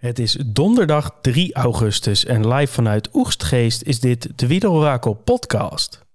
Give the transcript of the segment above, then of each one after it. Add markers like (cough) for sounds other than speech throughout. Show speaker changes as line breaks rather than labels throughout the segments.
Het is donderdag 3 augustus en live vanuit Oegstgeest is dit de Wiederorakel podcast.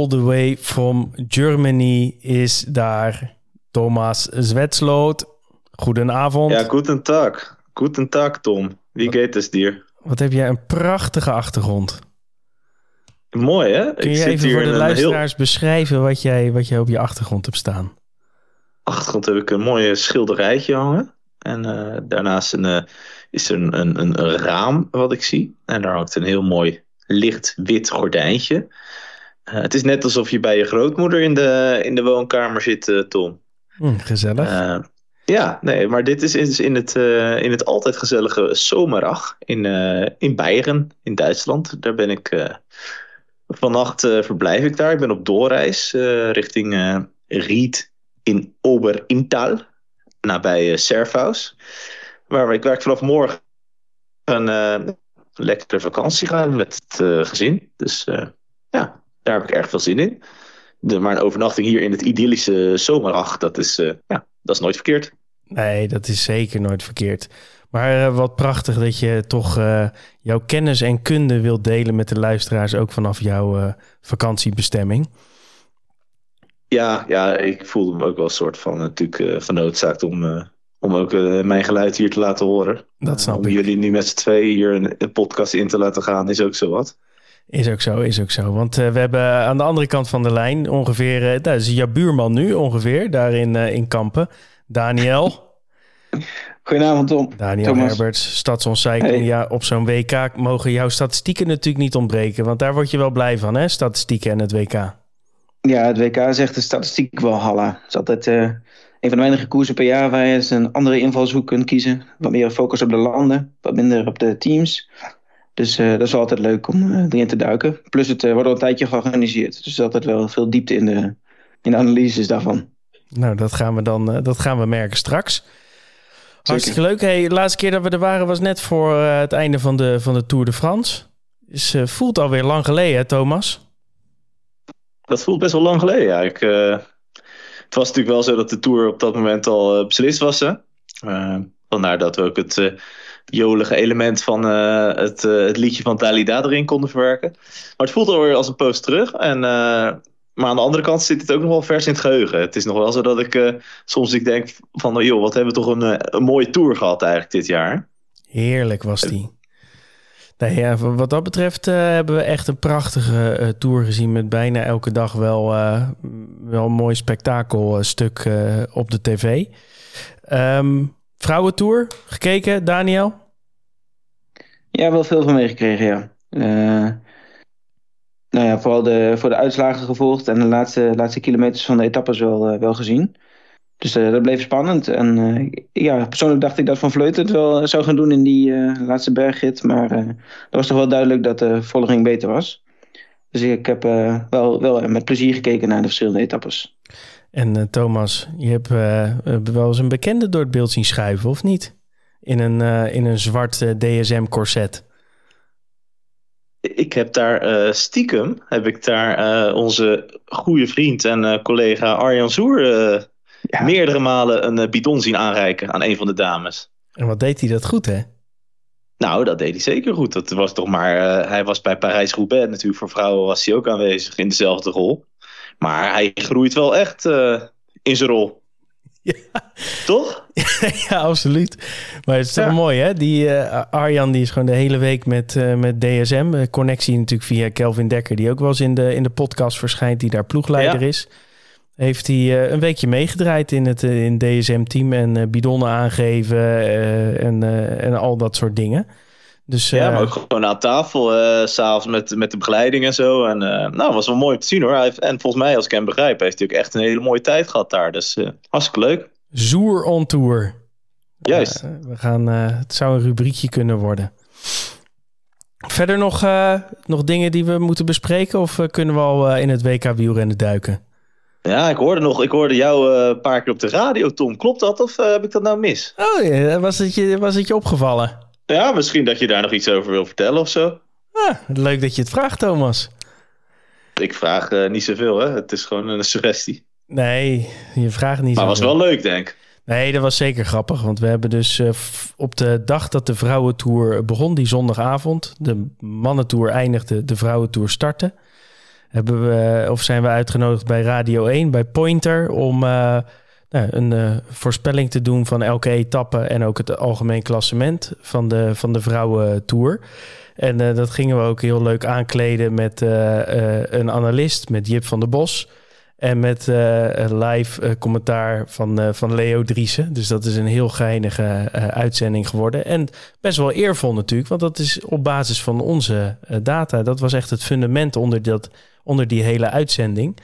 All the way from Germany is daar Thomas Zwetsloot. Goedenavond.
Ja, guten Tag. Guten Tag, Tom. Wie geht es dir?
Wat heb jij een prachtige achtergrond.
Mooi, hè?
Kun je Ik even voor de luisteraars beschrijven wat jij, wat jij op je achtergrond hebt staan?
Achtergrond heb ik een mooi schilderijtje hangen. En uh, daarnaast een, uh, is er een, een, een, raam wat ik zie. En daar hangt een heel mooi licht wit gordijntje. Eh, het is net alsof je bij je grootmoeder in de, in de woonkamer zit, uh, Tom.
Mm, gezellig.
Uh, ja, nee, maar dit is in, in, het, in het altijd gezellige Zomerach in, in Beieren, in Duitsland. Daar ben ik vannacht verblijf ik daar. Ik ben op doorreis richting Ried in Oberintal, nabij Servaus. Waar ik werk vanaf morgen een lekkere vakantie gaan met het gezin. Dus ja, daar heb ik erg veel zin in. De, maar een overnachting hier in het idyllische zomerach, dat is, uh, ja, dat is nooit verkeerd.
Nee, dat is zeker nooit verkeerd. Maar uh, wat prachtig dat je toch uh, jouw kennis en kunde wilt delen met de luisteraars, ook vanaf jouw vakantiebestemming.
Ja, ja, ik voelde me ook wel een soort van natuurlijk genoodzaakt om, om ook mijn geluid hier te laten horen.
Dat snap
om
ik.
jullie nu met z'n twee hier een, een podcast in te laten gaan, is ook zo wat.
Is ook zo, is ook zo. Want uh, we hebben aan de andere kant van de lijn ongeveer, uh, dat is jouw buurman nu ongeveer, daar in, uh, in Kampen. Daniel. (laughs)
Goedenavond Tom.
Daniel Thomas. Herberts. Hey. Ja, op zo'n WK mogen jouw statistieken natuurlijk niet ontbreken. Want daar word je wel blij van, hè? Statistieken en het WK.
Ja, het WK zegt de statistiek wel halla. Het is altijd een van de weinige koersen per jaar waar je eens een andere invalshoek kunt kiezen. Wat meer focus op de landen, wat minder op de teams. Dus uh, dat is altijd leuk om uh, erin te duiken. Plus het uh, wordt al een tijdje georganiseerd. Dus er is altijd wel veel diepte in de, in de analyses daarvan.
Nou, dat gaan we dan dat gaan we merken straks. Hartstikke leuk. Hey, de laatste keer dat we er waren was net voor het einde van de, van de Tour de France. Dus voelt alweer lang geleden, hè, Thomas?
Dat voelt best wel lang geleden, ja. Ik, het was natuurlijk wel zo dat de Tour op dat moment al beslist was. Hè? vandaar dat we ook het jolige element van uh, het, uh, het, liedje van Dalida erin konden verwerken. Maar het voelt alweer als een post terug. En, uh, maar aan de andere kant zit het ook nog wel vers in het geheugen. Het is nog wel zo dat ik soms ik denk van... joh, wat hebben we toch een, mooie tour gehad eigenlijk dit jaar.
Heerlijk was die. Nee, ja, wat dat betreft hebben we echt een prachtige tour gezien... met bijna elke dag wel, wel een mooi spektakelstuk op de tv. Um, Vrouwentour gekeken, Daniel?
Ja, wel veel van meegekregen, ja. Uh, nou ja, vooral de, voor de uitslagen gevolgd en de laatste, laatste kilometers van de etappes wel, uh, wel gezien. Dus uh, dat bleef spannend. En ja, persoonlijk dacht ik dat Van Vleuten het wel zou gaan doen in die laatste bergrit. Maar dat was toch wel duidelijk dat de volging beter was. Dus ik heb wel, wel met plezier gekeken naar de verschillende etappes.
En Thomas, je hebt wel eens een bekende door het beeld zien schuiven, of niet? In een, uh, in een zwart DSM-corset.
Ik heb daar stiekem, heb ik daar onze goede vriend en collega Arjan Zoer ja. meerdere malen een bidon zien aanreiken aan een van de dames.
En wat deed hij dat goed, hè?
Nou, dat deed hij zeker goed. Dat was toch maar, hij was bij Parijs-Roubaix natuurlijk, voor vrouwen was hij ook aanwezig in dezelfde rol. Maar hij groeit wel echt uh, in zijn rol.
Ja.
Toch? (laughs)
ja, absoluut. Maar het is toch mooi, hè? Die uh, Arjan die is gewoon de hele week met, uh, met DSM. connectie natuurlijk via Kelvin Dekker, die ook wel eens in de, in de podcast verschijnt, die daar ploegleider ja. is. Heeft hij een weekje meegedraaid in het in DSM-team en bidonnen aangeven en, en al dat soort dingen. Dus,
ja, maar ook gewoon aan tafel, uh, s'avonds met, met de begeleiding en zo. En uh, nou, was wel mooi om te zien hoor. Hij heeft, en volgens mij, als ik hem begrijp, heeft hij ook echt een hele mooie tijd gehad daar. Dus hartstikke leuk.
Zoer on tour.
Juist.
we gaan, het zou een rubriekje kunnen worden. Verder nog, nog dingen die we moeten bespreken? Of kunnen we al in het WK wielrennen duiken?
Ja, ik hoorde nog, ik hoorde jou eh, een paar keer op de radio, Tom. Klopt dat of heb ik dat nou mis?
Oh ja, was het je, was het je opgevallen?
Ja, misschien dat je daar nog iets over wil vertellen of zo.
Ah, leuk dat je het vraagt, Thomas.
Ik vraag niet zoveel, hè. Het is gewoon een suggestie.
Nee, je vraagt niet
Maar was wel leuk, denk ik.
Nee, dat was zeker grappig. Want we hebben dus uh, op de dag dat de vrouwentour begon, die zondagavond, de mannentour eindigde, de vrouwentour startte. Hebben we, of zijn we uitgenodigd bij Radio 1, bij Pointer, om uh, nou, een uh, voorspelling te doen van elke etappe en ook het algemeen klassement van de, van de vrouwentour. En dat gingen we ook heel leuk aankleden met een analist, met Jip van der Bos. En met live commentaar van, van Leo Driessen. Dus dat is een heel geinige uitzending geworden. En best wel eervol natuurlijk, want dat is op basis van onze data. Dat was echt het fundament onder, dat, onder die hele uitzending.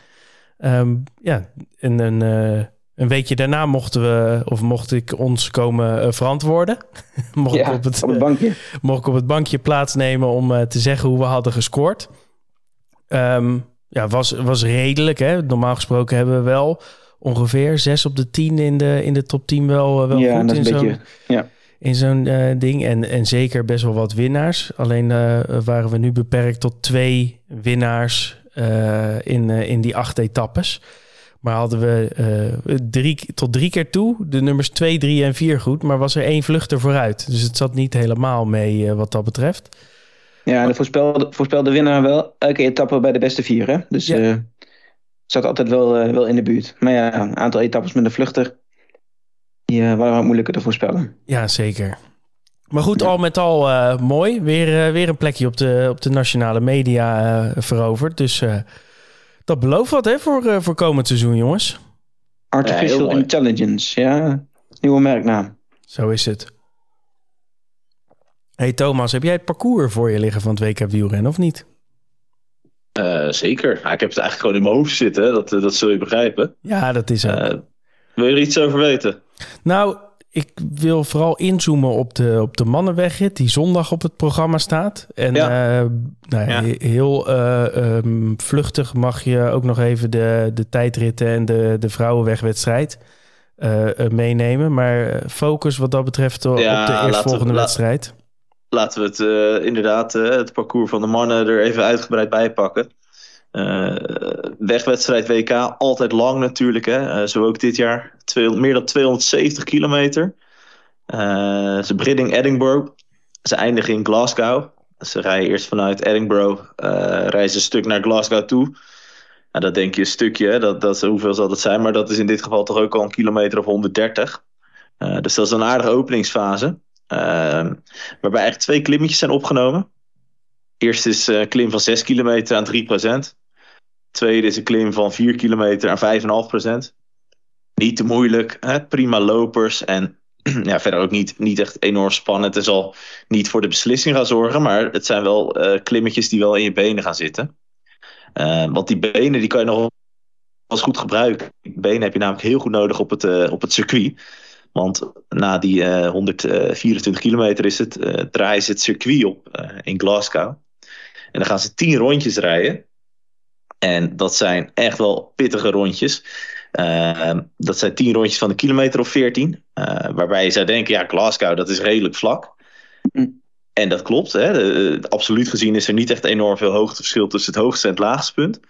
Um, ja, en een, een weekje daarna mochten we, of mocht ik ons komen verantwoorden. (laughs)
mocht, ja, ik op het, op het bankje.
mocht ik op het bankje plaatsnemen om te zeggen hoe we hadden gescoord. Um, ja, was, was redelijk. Hè? Normaal gesproken hebben we wel ongeveer zes op de tien in de, in de top 10 wel, wel
ja,
goed in
zo'n ja.
in zo'n uh, ding. En, en zeker best wel wat winnaars. Alleen uh, waren we nu beperkt tot twee winnaars uh, in, in die acht etappes. Maar hadden we drie, tot drie keer toe de nummers 2, 3 en 4 goed. Maar was er één vluchter vooruit. Dus het zat niet helemaal mee wat dat betreft.
Ja, de voorspelde, voorspelde winnaar wel elke etappe bij de beste vier. Hè? Dus ja. uh, zat altijd wel, wel in de buurt. Maar ja, een aantal etappes met een vluchter, die waren wat moeilijker te voorspellen.
Ja, zeker. Maar goed, al met al mooi. Weer, weer een plekje op de, op de nationale media veroverd. Dus dat belooft wat hè, voor, voor komend seizoen, jongens.
Artificial ja, Intelligence, ja. Nieuwe merknaam.
Zo is het. Hey Thomas, heb jij het parcours voor je liggen van het WK wielrennen of niet?
Uh, zeker. ik heb het eigenlijk gewoon in mijn hoofd zitten. Dat, dat zul je begrijpen.
Ja, dat is het.
Uh, wil je er iets over weten?
Nou, ik wil vooral inzoomen op de, op de mannenwegrit die zondag op het programma staat. En ja. uh, nou, ja. heel um, vluchtig mag je ook nog even de, de tijdritten en de, de vrouwenwegwedstrijd meenemen. Maar focus wat dat betreft ja, op de eerstvolgende wedstrijd
laten we het inderdaad, het parcours van de mannen er even uitgebreid bij pakken. Uh, wegwedstrijd WK, altijd lang natuurlijk. Hè? zo ook dit jaar. Meer dan 270 kilometer. ze beginnen in Edinburgh. Ze eindigen in Glasgow. Ze rijden eerst vanuit Edinburgh. reizen een stuk naar Glasgow toe. Nou, dat denk je een stukje. Dat, hoeveel zal dat zijn? Maar dat is in dit geval toch ook al een kilometer of 130. dus dat is een aardige openingsfase. Uh, waarbij eigenlijk twee klimmetjes zijn opgenomen. Eerst is een klim van 6 kilometer aan 3%. Tweede is een klim van 4 kilometer aan 5,5%. Niet te moeilijk, hè? prima lopers en (clears throat) ja, verder ook niet, niet echt enorm spannend. Het zal niet voor de beslissing gaan zorgen, maar het zijn wel uh, klimmetjes die wel in je benen gaan zitten. Uh, want die benen die kan je nog eens goed gebruiken. Benen heb je namelijk heel goed nodig op het, uh, op het circuit. Want na die uh, 124 kilometer is het, draaien ze het circuit op in Glasgow. En dan gaan ze 10 rondjes rijden. En dat zijn echt wel pittige rondjes. dat zijn 10 rondjes van een kilometer of 14. waarbij je zou denken, ja, Glasgow, dat is redelijk vlak. Mm. En dat klopt. Hè. De, absoluut gezien is er niet echt enorm veel hoogteverschil tussen het hoogste en het laagste punt.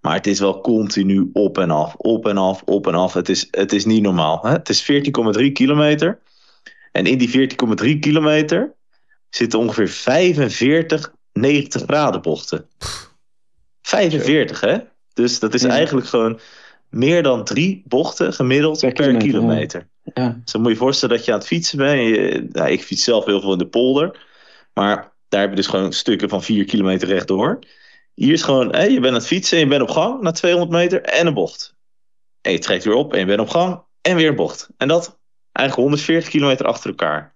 Maar het is wel continu op en af, op en af, op en af. Het is, het is niet normaal. Hè? Het is 14,3 kilometer. En in die 14,3 kilometer zitten ongeveer 45 90 graden bochten. 45, hè? Dus dat is eigenlijk gewoon meer dan drie bochten gemiddeld per, per kilometer. kilometer. Ja. Dus dan moet je je voorstellen dat je aan het fietsen bent. Je, nou, ik fiets zelf heel veel in de polder. Maar daar heb je dus gewoon stukken van 4 kilometer rechtdoor. Hier is gewoon, hé, je bent aan het fietsen en je bent op gang na 200 meter en een bocht. En je trekt weer op en je bent op gang en weer een bocht. En dat eigenlijk 140 kilometer achter elkaar.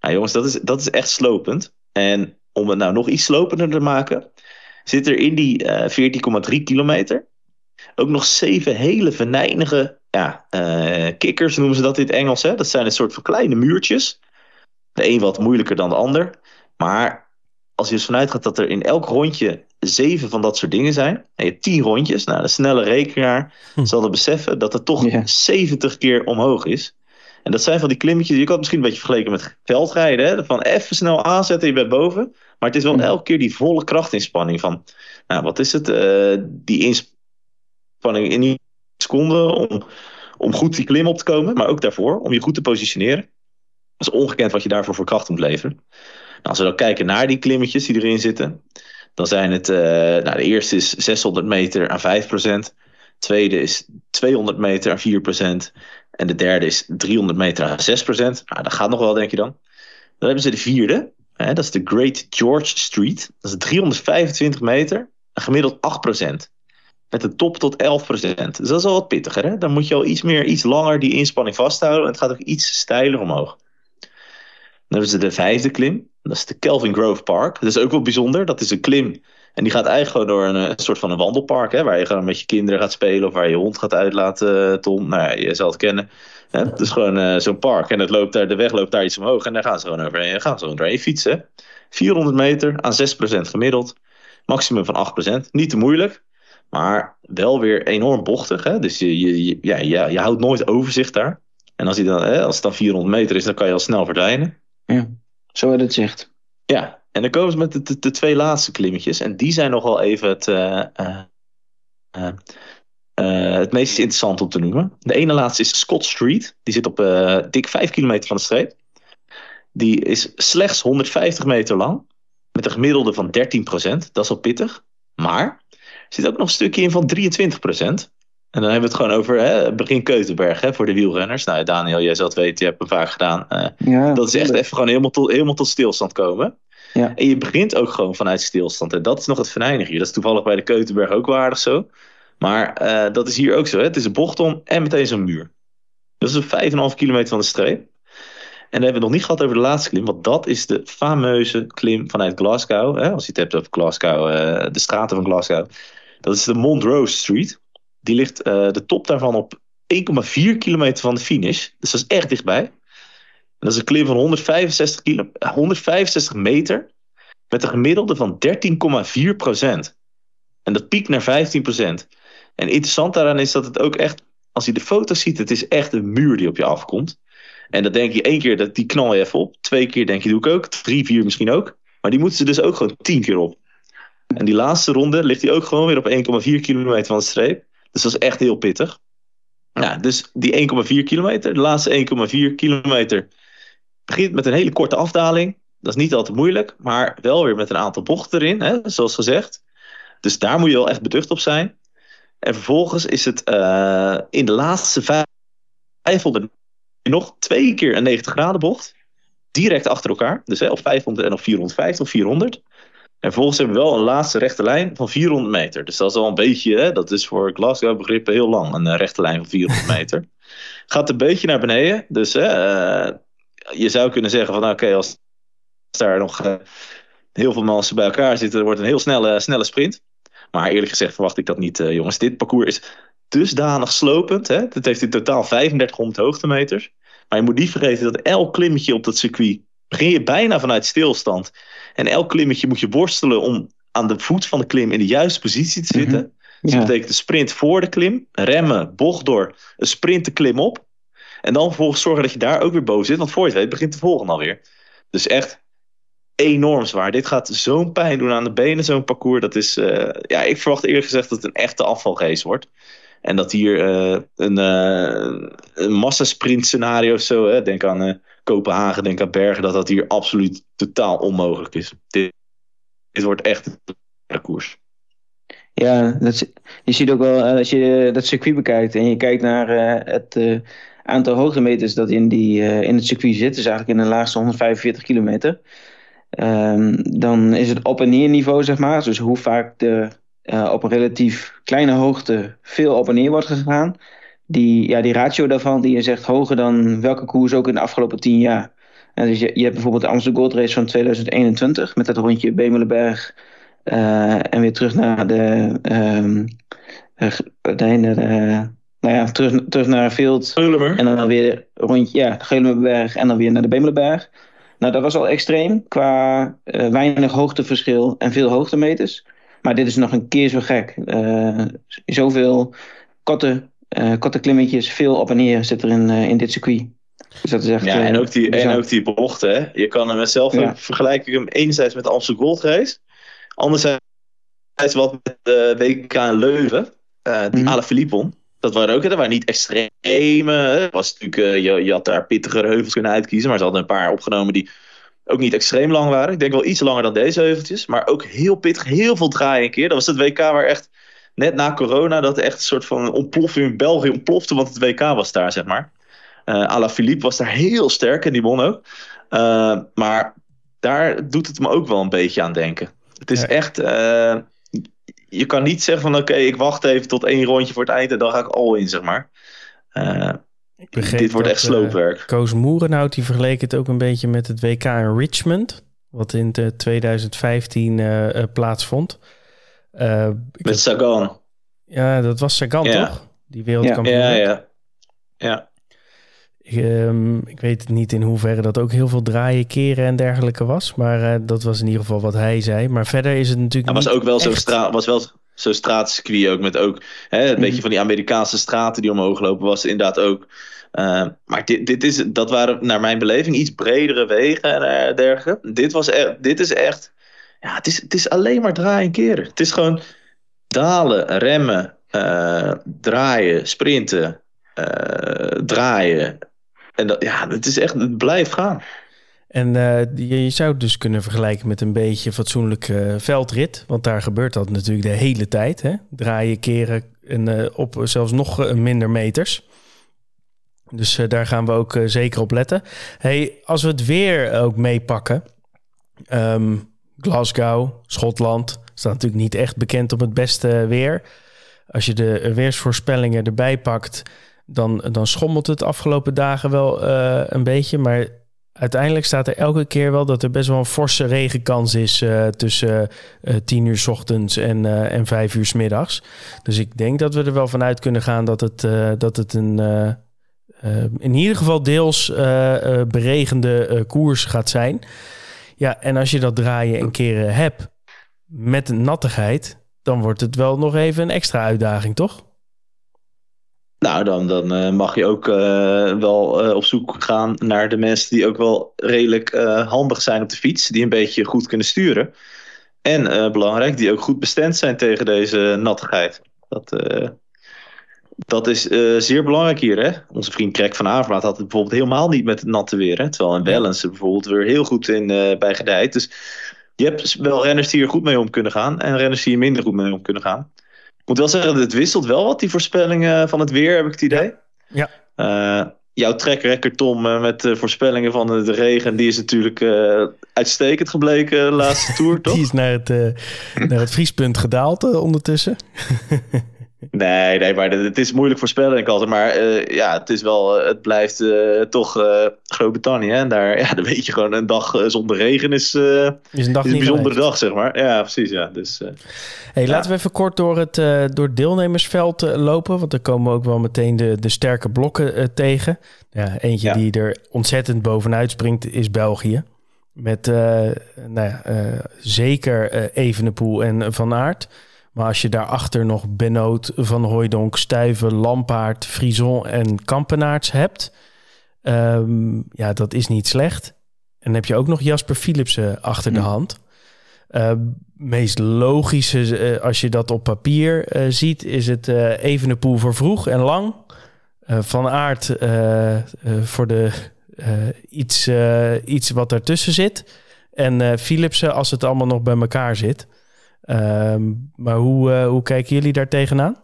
Nou jongens, dat is, dat is echt slopend. En om het nou nog iets slopender te maken, zit er in die uh, eh, 14,3 kilometer ook nog zeven hele venijnige ja, uh, kikkers, noemen ze dat in het Engels. Hè? Dat zijn een soort van kleine muurtjes. De een wat moeilijker dan de ander. Maar als je dus vanuit gaat dat er in elk rondje zeven van dat soort dingen zijn. En je hebt tien rondjes. Nou, de snelle rekenaar hm. zal er beseffen dat het toch 70 keer omhoog is. En dat zijn van die klimmetjes. Je kan het misschien een beetje vergeleken met veldrijden. Hè? Van even snel aanzetten, je bent boven. Maar het is wel elke keer die volle krachtinspanning van. Nou, wat is het? Uh, die inspanning in die seconde om, om goed die klim op te komen. Maar ook daarvoor, om je goed te positioneren. Dat is ongekend wat je daarvoor voor kracht moet leveren. Nou, als we dan kijken naar die klimmetjes die erin zitten. Dan zijn het, uh, nou, de eerste is 600 meter aan 5%. De tweede is 200 meter aan 4%. En de derde is 300 meter aan 6%. Nou, dat gaat nog wel, denk je dan. Dan hebben ze de vierde. Dat is de Great George Street. Dat is 325 meter, gemiddeld 8%. Met een top tot 11%. Dus dat is al wat pittiger. Hè? Dan moet je al iets meer, iets langer die inspanning vasthouden. En het gaat ook iets steiler omhoog. Dan hebben ze de vijfde klim. Dat is de Kelvin Grove Park. Dat is ook wel bijzonder. Dat is een klim. En die gaat eigenlijk gewoon door een, soort van een wandelpark. Hè, waar je gewoon met je kinderen gaat spelen. Of waar je hond gaat uitlaten, eh, Tom. Nou ja, je zal het kennen. Hè? Het is gewoon uh, zo'n park. En het loopt daar, de weg loopt daar iets omhoog. En daar gaan ze gewoon overheen, gaan ze gewoon doorheen fietsen. 400 meter aan 6% gemiddeld. Maximum van 8%. Niet te moeilijk. Maar wel weer enorm bochtig. Hè? Dus je, je, ja, je, je houdt nooit overzicht daar. En als, hij dan, hè, als het dan 400 meter is, dan kan je al snel verdwijnen.
Ja, zo het zegt.
Ja, en dan komen ze met de, de, twee laatste klimmetjes. En die zijn nogal even het, uh, uh, het meest interessant om te noemen. De ene laatste is Scott Street. Die zit op dik 5 kilometer van de streep. Die is slechts 150 meter lang. Met een gemiddelde van 13% Dat is wel pittig. Maar er zit ook nog een stukje in van 23% en dan hebben we het gewoon over hè, begin Keutenberg hè, voor de wielrenners. Nou, Daniel, jij zal het weten, je hebt hem vaak gedaan. Uh, dat is echt even gewoon helemaal tot, helemaal tot stilstand komen. Ja. En je begint ook gewoon vanuit stilstand. En dat is nog het venijnig hier. Dat is toevallig bij de Keutenberg ook waardig zo. Maar uh, dat is hier ook zo. Hè. Het is een bocht om en meteen zo'n muur. Dat is een 5,5 kilometer van de streep. En dan hebben we het nog niet gehad over de laatste klim. Want dat is de fameuze klim vanuit Glasgow. Hè. Als je het hebt over Glasgow, uh, de straten van Glasgow. Dat is de Montrose Street. Die ligt uh, de top daarvan op 1,4 kilometer van de finish. Dus dat is echt dichtbij. dat is een klim van 165, kilo, 165 meter. Met een gemiddelde van 13,4 procent. En dat piekt naar 15 procent. En interessant daaraan is dat het ook echt, als je de foto's ziet, het is echt een muur die op je afkomt. En dan denk je één keer, dat die knal je even op. Twee keer denk je, doe ik ook. Drie, vier misschien ook. Maar die moeten ze dus ook gewoon tien keer op. En die laatste ronde ligt hij ook gewoon weer op 1,4 kilometer van de streep. Dus dat is echt heel pittig. Ja, dus die 1,4 kilometer, de laatste 1,4 kilometer, begint met een hele korte afdaling. Dat is niet altijd moeilijk, maar wel weer met een aantal bochten erin, hè, zoals gezegd. Dus daar moet je wel echt beducht op zijn. En vervolgens is het uh, in de laatste 500 nog twee keer een 90 graden bocht. Direct achter elkaar. Dus hè, op 500 en op 450 of 400. En vervolgens hebben we wel een laatste rechte lijn van 400 meter. Dus dat is al een beetje, hè, dat is voor Glasgow begrippen heel lang, een uh, rechte lijn van 400 (laughs) meter. Gaat een beetje naar beneden. Dus hè, uh, je zou kunnen zeggen van nou, oké, als daar nog uh, heel veel mensen bij elkaar zitten, dan wordt een heel snelle, snelle sprint. Maar eerlijk gezegd verwacht ik dat niet, jongens. Dit parcours is dusdanig slopend. Hè? Het heeft in totaal 3500 hoogtemeters. Maar je moet niet vergeten dat elk klimmetje op dat circuit begin je bijna vanuit stilstand. En elk klimmetje moet je worstelen om aan de voet van de klim in de juiste positie te zitten. Mhm. Dus dat betekent een sprint voor de klim, remmen, bocht door, een sprint de klim op. En dan vervolgens zorgen dat je daar ook weer boven zit. Want voor je het weet begint de volgende alweer. Dus echt enorm zwaar. Dit gaat zo'n pijn doen aan de benen, zo'n parcours. Dat is, uh, ja, ik verwacht eerlijk gezegd dat het een echte afvalgeest wordt. En dat hier uh, een, uh, een massasprint scenario of zo, hè, denk aan Kopenhagen, denk aan Bergen, dat dat hier absoluut totaal onmogelijk is. Dit, dit wordt echt een koers.
Ja, dat, je ziet ook wel, eh, als je dat circuit bekijkt en je kijkt naar het aantal hoogtemeters dat in, die, in het circuit zit, dus eigenlijk in de laagste 145 kilometer, um, dan is het op- en neer niveau, zeg maar. Dus hoe vaak er op een relatief kleine hoogte veel op en neer wordt gegaan die, ja, die ratio daarvan die is echt hoger dan welke koers ook in de afgelopen tien jaar. En dus je, je hebt bijvoorbeeld de Amsterdam Gold Race van 2021 met dat rondje Bemelenberg uh, en weer terug naar de, um, de, nou ja, terug, terug naar Veld. En dan weer rondje, ja, Geulemerberg en dan weer naar de Bemelenberg. Nou, dat was al extreem qua uh, weinig hoogteverschil en veel hoogtemeters. Maar dit is nog een keer zo gek. zoveel korte, korte klimmetjes, veel op en neer zit er in, in dit circuit.
Dus dat is echt, ja, en ook die, en ook die bochten. Je kan hem zelf ja. vergelijk ik hem enerzijds met de Amsterdam Gold Race. Anderzijds wat met de WK Leuven. die mm. Philippon. Dat waren ook, dat waren niet extreme. Was natuurlijk, uh, je, je had daar pittigere heuvels kunnen uitkiezen. Maar ze hadden een paar opgenomen die ook niet extreem lang waren. Ik denk wel iets langer dan deze heuveltjes. Maar ook heel pittig, heel veel draaien een keer. Dat was het WK waar echt, net na corona, dat echt een soort van ontploffing in België ontplofte. Want het WK was daar, zeg maar. Uh, Ala Philippe was daar heel sterk en die won ook. Uh, maar daar doet het me ook wel een beetje aan denken. Het is echt je kan niet zeggen van oké, ik wacht even tot één rondje voor het eind en dan ga ik al in, zeg maar. Uh, dit wordt echt sloopwerk. Uh,
Koos Moerenhout die vergeleek het ook een beetje met het WK in Richmond, wat in 2015 uh, plaatsvond.
met Sagan.
Ja, dat was Sagan toch? Die wereldkampioen.
Ja, ja. ja.
Um, ik weet niet in hoeverre dat ook heel veel draaien, keren en dergelijke was. Maar uh, dat was in ieder geval wat hij zei. Maar verder is het natuurlijk.
Hij was ook wel zo'n straat, was wel zo'n straatcircuit ook met ook hè, een mm. beetje van die Amerikaanse straten die omhoog lopen, was inderdaad ook. Uh, maar dit, dit is, dat waren naar mijn beleving iets bredere wegen en uh, dergelijke. Dit, was echt, dit is echt. Ja, het is, het is alleen maar draaien en keren. Het is gewoon dalen, remmen, draaien, sprinten, draaien, en dat, ja, het is echt, het blijft gaan.
En je, je, zou het dus kunnen vergelijken met een beetje fatsoenlijk uh, veldrit. Want daar gebeurt dat natuurlijk de hele tijd. Hè? Draaien, keren en uh, op zelfs nog minder meters. Dus daar gaan we ook zeker op letten. Hey, als we het weer ook meepakken. Um, Glasgow, Schotland. Staat natuurlijk niet echt bekend op het beste weer. Als je de weersvoorspellingen erbij pakt dan, dan schommelt het afgelopen dagen wel uh, een beetje. Maar uiteindelijk staat er elke keer wel dat er best wel een forse regenkans is uh, tussen uh, 10 uur s ochtends en, uh, en 5 uur s middags. Dus ik denk dat we er wel vanuit kunnen gaan dat het, dat het een in ieder geval deels beregende koers gaat zijn. Ja, en als je dat draaien en keren hebt met een nattigheid, dan wordt het wel nog even een extra uitdaging, toch?
Nou, dan, dan uh, mag je ook uh, wel uh, op zoek gaan naar de mensen die ook wel redelijk handig zijn op de fiets. Die een beetje goed kunnen sturen. En belangrijk, die ook goed bestemd zijn tegen deze nattigheid. Dat, dat is zeer belangrijk hier. Hè? Onze vriend Krek van Avermaat had het bijvoorbeeld helemaal niet met het natte weer. Hè? Terwijl in Wellens er bijvoorbeeld weer heel goed in bij gedijt. Dus je hebt wel renners die er goed mee om kunnen gaan. En renners die er minder goed mee om kunnen gaan moet wel zeggen, het wisselt wel wat, die voorspellingen van het weer, heb ik het idee.
Ja.
Uh, jouw track Tom, uh, met de voorspellingen van de regen, die is natuurlijk uh, uitstekend gebleken de laatste (laughs) tour, toch?
Die is naar het, naar het vriespunt gedaald ondertussen. (laughs)
Nee, nee, maar het is moeilijk voorspellen, denk ik altijd. Maar uh, ja, het is wel, het blijft uh, toch uh, Groot-Brittannië. En daar, ja, dan weet je gewoon, een dag zonder regen is, is een, dag is een bijzondere dag, zeg maar. Ja, precies, ja. Dus,
hey, ja. Laten we even kort door het, door het deelnemersveld lopen. Want dan komen we ook wel meteen de, de sterke blokken tegen. Ja, eentje ja. die er ontzettend bovenuit springt is België. Met nou ja, zeker Evenepoel en Van Aert. Maar als je daarachter nog Benoot, Van Hooijdonk, Stuyven, Lampaard, Frison en Kampenaerts hebt... Um, ja, dat is niet slecht. En dan heb je ook nog Jasper Philipsen achter de hand. Uh, meest logische, uh, als je dat op papier uh, ziet, is het uh, Evenepoel voor vroeg en lang. van aard voor de iets, iets wat ertussen zit. En Philipsen als het allemaal nog bij elkaar zit. Ehm, maar hoe, uh, hoe kijken jullie daar tegenaan?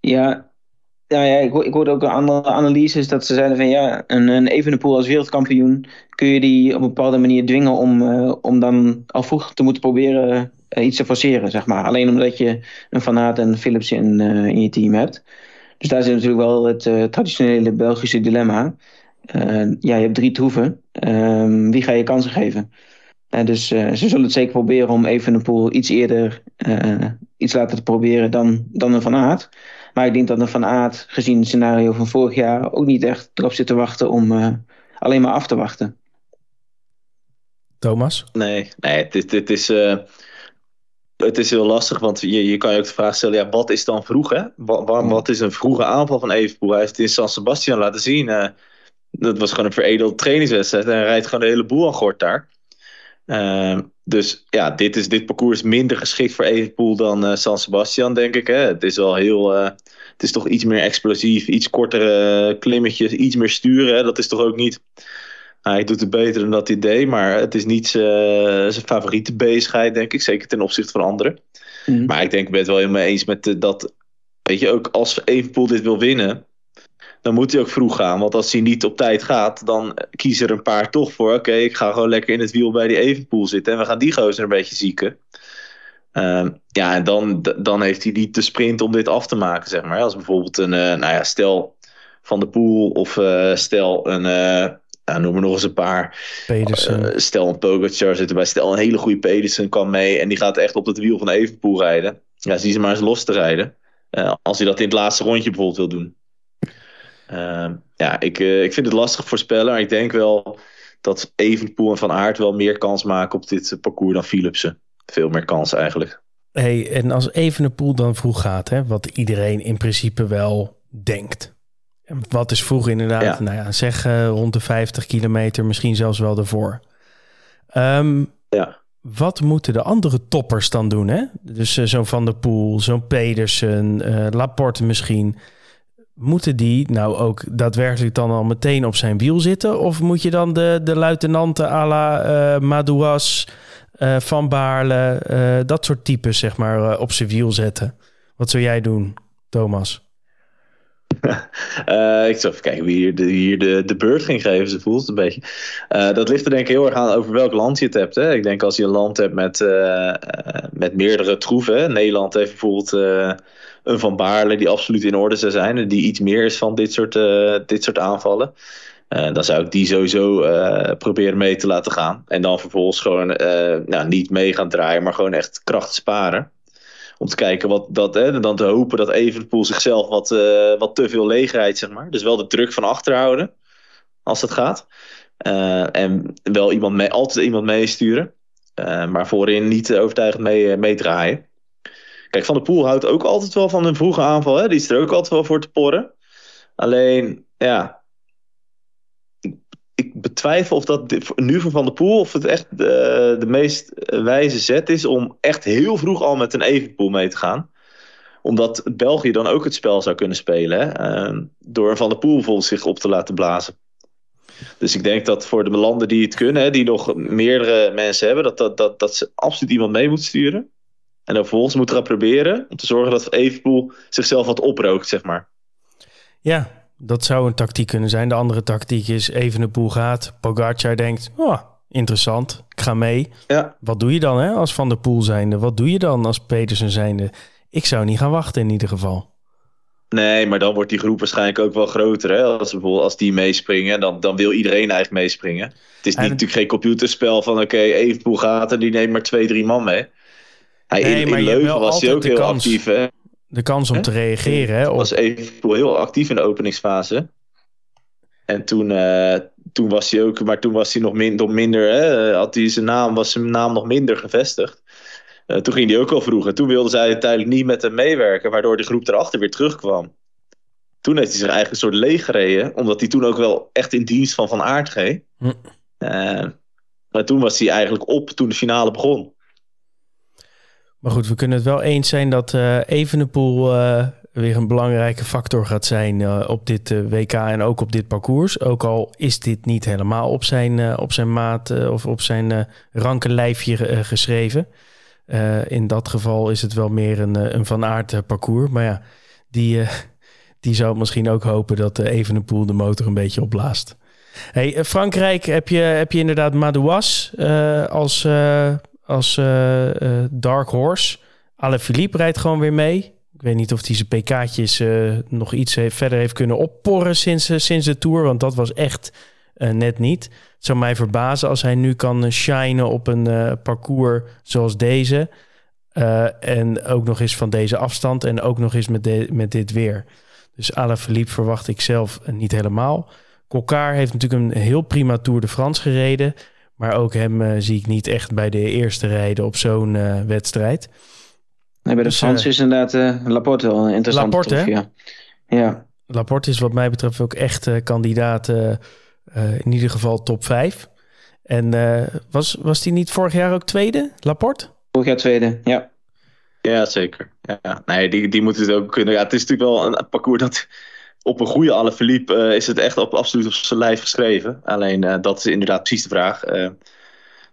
Ja, nou ja, ik, hoorde ook andere analyses dat ze zeiden van ja, een, een Evenepoel als wereldkampioen kun je die op een bepaalde manier dwingen om, uh, om dan al vroeg te moeten proberen uh, iets te forceren, zeg maar. Alleen omdat je een Van Aert en Philips in, in je team hebt. Dus daar zit natuurlijk wel het traditionele Belgische dilemma. ja, je hebt drie troeven. Ehm, wie ga je kansen geven? Uh, dus uh, ze zullen het zeker proberen om even een pool iets eerder uh, iets laten te proberen dan, dan een Van Aert. Maar ik denk dat een Van Aert, gezien het scenario van vorig jaar, ook niet echt erop zit te wachten om alleen maar af te wachten.
Thomas?
Nee, nee dit, dit is het is heel lastig, want je, je kan je ook de vraag stellen: ja, wat is dan vroeg? Hè? Wat, wat, is een vroege aanval van Evenpoel? Hij heeft het in San Sebastian laten zien. Uh, dat was gewoon een veredeld trainingswedstrijd. En hij rijdt gewoon de hele boel aan gort daar. Uh, dus ja, dit, is, dit parcours is minder geschikt voor Evenpoel dan uh, San Sebastian, denk ik. Hè? Het is wel heel. Uh, het is toch iets meer explosief, iets kortere klimmetjes, iets meer sturen. Hè? Dat is toch ook niet. Hij doet het beter dan dat hij deed, maar het is niet zijn favoriete bezigheid, denk ik. Zeker ten opzichte van anderen. Mm. Maar ik denk, ik ben het wel helemaal eens met dat. Weet je, ook als Evenpoel dit wil winnen, dan moet hij ook vroeg gaan. Want als hij niet op tijd gaat, dan kiezen er een paar toch voor. Oké, ik ga gewoon lekker in het wiel bij die Evenpoel zitten. En we gaan die gozer een beetje zieken. Uh, ja, en dan, dan heeft hij niet de sprint om dit af te maken, zeg maar. Als bijvoorbeeld een, uh, nou ja, stel Van de Poel of uh, stel een, uh, nou, noem er nog eens een paar.
Pedersen.
stel een Pogacar zit erbij. Stel een hele goede Pedersen kan mee en die gaat echt op het wiel van Evenpoel rijden. Ja, zie ze maar eens los te rijden. als hij dat in het laatste rondje bijvoorbeeld wil doen. Ehm, ja, ik, uh, ik vind het lastig voorspellen. Maar ik denk wel dat Evenpoel en Van Aert wel meer kans maken op dit parcours dan Philipsen. Veel meer kans eigenlijk.
Hey, en als Evenepoel dan vroeg gaat, hè, wat iedereen in principe wel denkt. En wat is vroeg inderdaad? Ja. Nou ja, zeg uh, rond de 50 kilometer, misschien zelfs wel ervoor. Um,
ja.
Wat moeten de andere toppers dan doen? Hè? Dus uh, zo'n Van der Poel, zo'n Pedersen, Laporte misschien moeten die nou ook daadwerkelijk dan al meteen op zijn wiel zitten? Of moet je dan de, de luitenanten à la uh, Madouas, uh, Van Baarle, uh, dat soort types zeg maar op zijn wiel zetten? Wat zou jij doen, Thomas? (laughs)
ik zal even kijken wie hier de, hier de, de beurt ging geven. Ze voelt het een beetje. dat ligt er denk ik heel erg aan over welk land je het hebt. Hè? Ik denk als je een land hebt met, met meerdere troeven. Nederland heeft bijvoorbeeld een Van Baarle die absoluut in orde zou zijn. En die iets meer is van dit soort, uh, dit soort aanvallen. Uh, dan zou ik die sowieso uh, proberen mee te laten gaan. En dan vervolgens gewoon nou, niet mee gaan draaien, maar gewoon echt kracht sparen. Om te kijken wat dat, hè, en dan te hopen dat Evenpoel zichzelf wat, wat te veel leegheid, zeg maar. Dus wel de druk van achter houden, als dat gaat. en wel iemand mee, altijd iemand meesturen. maar voorin niet overtuigend mee, meedraaien. Kijk, Van der Poel houdt ook altijd wel van een vroege aanval. Hè? Die is er ook altijd wel voor te porren. Alleen, ja. Ik, betwijfel of dat nu van Van der Poel... of het echt de, de meest wijze zet is... om echt heel vroeg al met een evenpoel mee te gaan omdat België dan ook het spel zou kunnen spelen. Hè? Uh, door Van der Poel bijvoorbeeld zich op te laten blazen. Dus ik denk dat voor de landen die het kunnen, hè, die nog meerdere mensen hebben, dat, dat, dat, dat ze absoluut iemand mee moeten sturen. En dan vervolgens moeten we gaan proberen om te zorgen dat Evenpoel zichzelf wat oprookt, zeg maar.
Ja, dat zou een tactiek kunnen zijn. De andere tactiek is Evenepoel gaat. Pogacar denkt, oh, interessant, ik ga mee.
Ja.
Wat doe je dan hè, als Van der Poel zijnde? Wat doe je dan als Petersen zijnde? Ik zou niet gaan wachten in ieder geval.
Nee, maar dan wordt die groep waarschijnlijk ook wel groter. Hè? Als, bijvoorbeeld, als die meespringen, dan, dan wil iedereen eigenlijk meespringen. Het is niet, natuurlijk geen computerspel van oké, okay, Evenpoel gaat en die neemt maar twee, drie man mee. Hij, nee, in, in Leuven was hij ook heel kans, actief. Hè?
De kans om te reageren. Hè,
op... was even heel actief in de openingsfase. En toen, uh, toen was hij ook, maar toen was hij nog, min, nog minder, hè, had hij zijn naam, was zijn naam nog minder gevestigd. Uh, toen ging hij ook al vroeger. Toen wilden zij uiteindelijk niet met hem meewerken, waardoor de groep erachter weer terugkwam. Toen heeft hij zich eigenlijk een soort leeg gereden, omdat hij toen ook wel echt in dienst van Van Aert ging. Hm. Uh, maar toen was hij eigenlijk op toen de finale begon.
Maar goed, we kunnen het wel eens zijn dat uh, Evenepoel uh, weer een belangrijke factor gaat zijn uh, op dit WK en ook op dit parcours. Ook al is dit niet helemaal op zijn, op zijn maat of op zijn ranke lijfje geschreven. in dat geval is het wel meer een, een Van Aert parcours. Maar ja, die, (laughs) die zou misschien ook hopen dat Evenepoel de motor een beetje opblaast. Hey, Frankrijk heb je, heb je inderdaad Madouas als als uh, uh, Dark Horse. Philippe rijdt gewoon weer mee. Ik weet niet of hij zijn PK'tjes uh, nog iets verder heeft kunnen opporren sinds, sinds de Tour. Want dat was echt net niet. Het zou mij verbazen als hij nu kan shinen op een parcours zoals deze. en ook nog eens van deze afstand en ook nog eens met, met dit weer. Dus Philippe verwacht ik zelf niet helemaal. Kokar heeft natuurlijk een heel prima Tour de France gereden. Maar ook hem zie ik niet echt bij de eerste rijden op zo'n wedstrijd.
Nee, bij de dus, Frans is inderdaad Laporte wel een interessante
Laporte,
troef, ja. ja.
Laporte is wat mij betreft ook echt kandidaat, in ieder geval top 5. En was, was hij niet vorig jaar ook tweede, Laporte?
Vorig jaar tweede, ja.
Ja, zeker. Ja, nee, die, die moeten het ook kunnen. Ja, het is natuurlijk wel een parcours dat op een goede alle verliep. Uh, is het echt op, absoluut op zijn lijf geschreven. Alleen uh, dat is inderdaad precies de vraag. Uh,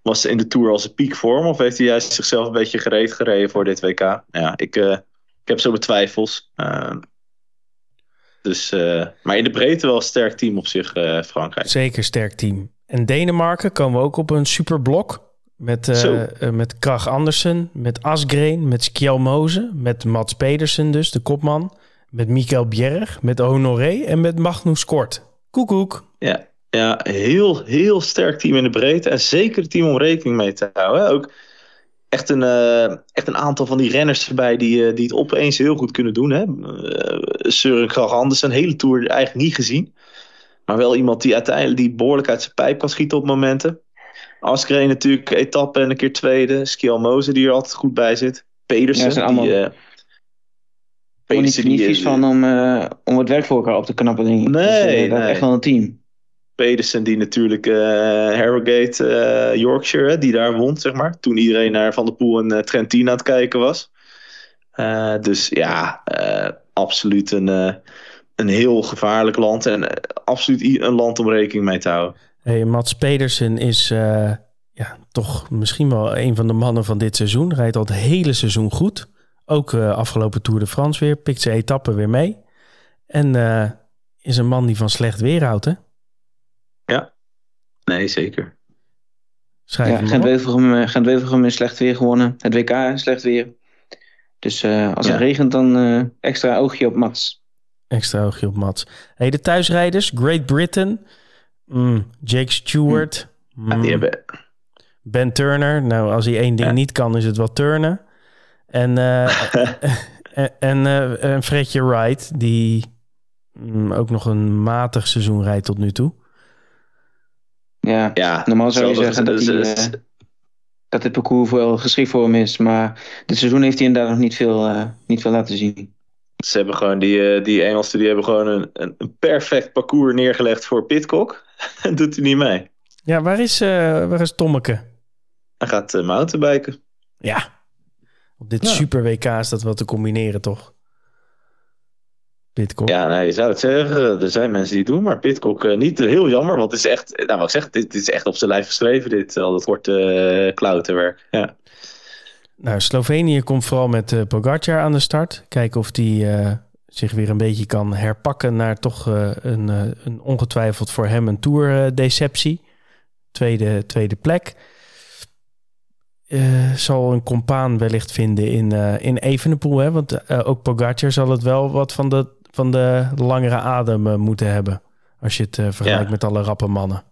was in de Tour als een piekvorm of heeft hij juist zichzelf een beetje gereed gereden voor dit WK? Ja, ik, ik heb zo mijn twijfels. dus, maar in de breedte wel een sterk team op zich, Frankrijk.
Zeker sterk team. En Denemarken komen we ook op een superblok. Met, uh, met Krach Andersen, met Asgreen, met Skjelmoze, met Mats Pedersen dus, de kopman. Met Mikael Bjerg, met Honoré en met Magnus Kort. Koekoek.
Ja, ja, heel, heel sterk team in de breedte. En zeker het team om rekening mee te houden. Ook echt een, uh, echt een aantal van die renners erbij die, die het opeens heel goed kunnen doen. Hè? Søren Krach Andersen, hele Tour eigenlijk niet gezien. Maar wel iemand die uiteindelijk die behoorlijk uit zijn pijp kan schieten op momenten. Askreen natuurlijk etappe en een keer tweede. Skiel Moze die er altijd goed bij zit. Pedersen. Ja, allemaal... Die,
Pedersen niet vies van om, uh, om het werk voor elkaar op te knappen, denk ik.
Nee, dus, uh,
nee. echt wel een team.
Pedersen die natuurlijk uh, Harrogate Yorkshire, die daar won, zeg maar. Toen iedereen naar Van der Poel en Trentin aan het kijken was. dus ja, absoluut een, een heel gevaarlijk land. En absoluut een land om rekening mee te houden.
Hey, Mats Pedersen is uh, ja, toch misschien wel een van de mannen van dit seizoen. Rijdt al het hele seizoen goed. Ook uh, afgelopen Tour de France weer. Pikt zijn etappen weer mee. En uh, is een man die van slecht weer houdt, hè?
Ja, nee, zeker.
Schrijf ja, Gent-Wevelgem Gent in slecht weer gewonnen. Het WK slecht weer. Dus als ja. het regent, dan extra oogje op Mats.
Extra oogje op Mats. Hey, de thuisrijders, Great Britain... Mm, Jake Stewart.
Mm. die hebben...
Ben Turner. Nou, als hij één ding niet kan, is het wel turnen. En, uh, (laughs) en, uh, en Fredje Wright, die mm, ook nog een matig seizoen rijdt tot nu toe.
Ja, ja normaal zou je zeggen dat, hij, uh, dat het parcours wel geschikt voor hem is. Maar dit seizoen heeft hij inderdaad nog niet veel, niet veel laten zien.
Ze hebben gewoon die, die Engelsen die hebben gewoon een, een, perfect parcours neergelegd voor Pitcock. (laughs) doet hij niet mee.
Ja, waar is, uh, waar is Tommeke?
Hij gaat uh, mountainbiken.
Ja, op dit super WK is dat wel te combineren, toch? Pitcock.
Ja, nee, je zou het zeggen. Er zijn mensen die het doen, maar Pitcock uh, niet. Heel jammer, want het is echt, nou wat ik zeg, dit, dit is echt op zijn lijf geschreven, dit. Al dat wordt uh, klauterwerk, ja.
Nou, Slovenië komt vooral met uh, Pogacar aan de start. Kijken of die zich weer een beetje kan herpakken naar toch uh, een, uh, een, ongetwijfeld voor hem een tour-deceptie. tweede, tweede plek. Uh, zal een compaan wellicht vinden in, in Evenepoel. Hè? Want ook Pogacar zal het wel wat van de, van de langere adem moeten hebben. Als je het vergelijkt met alle rappe mannen.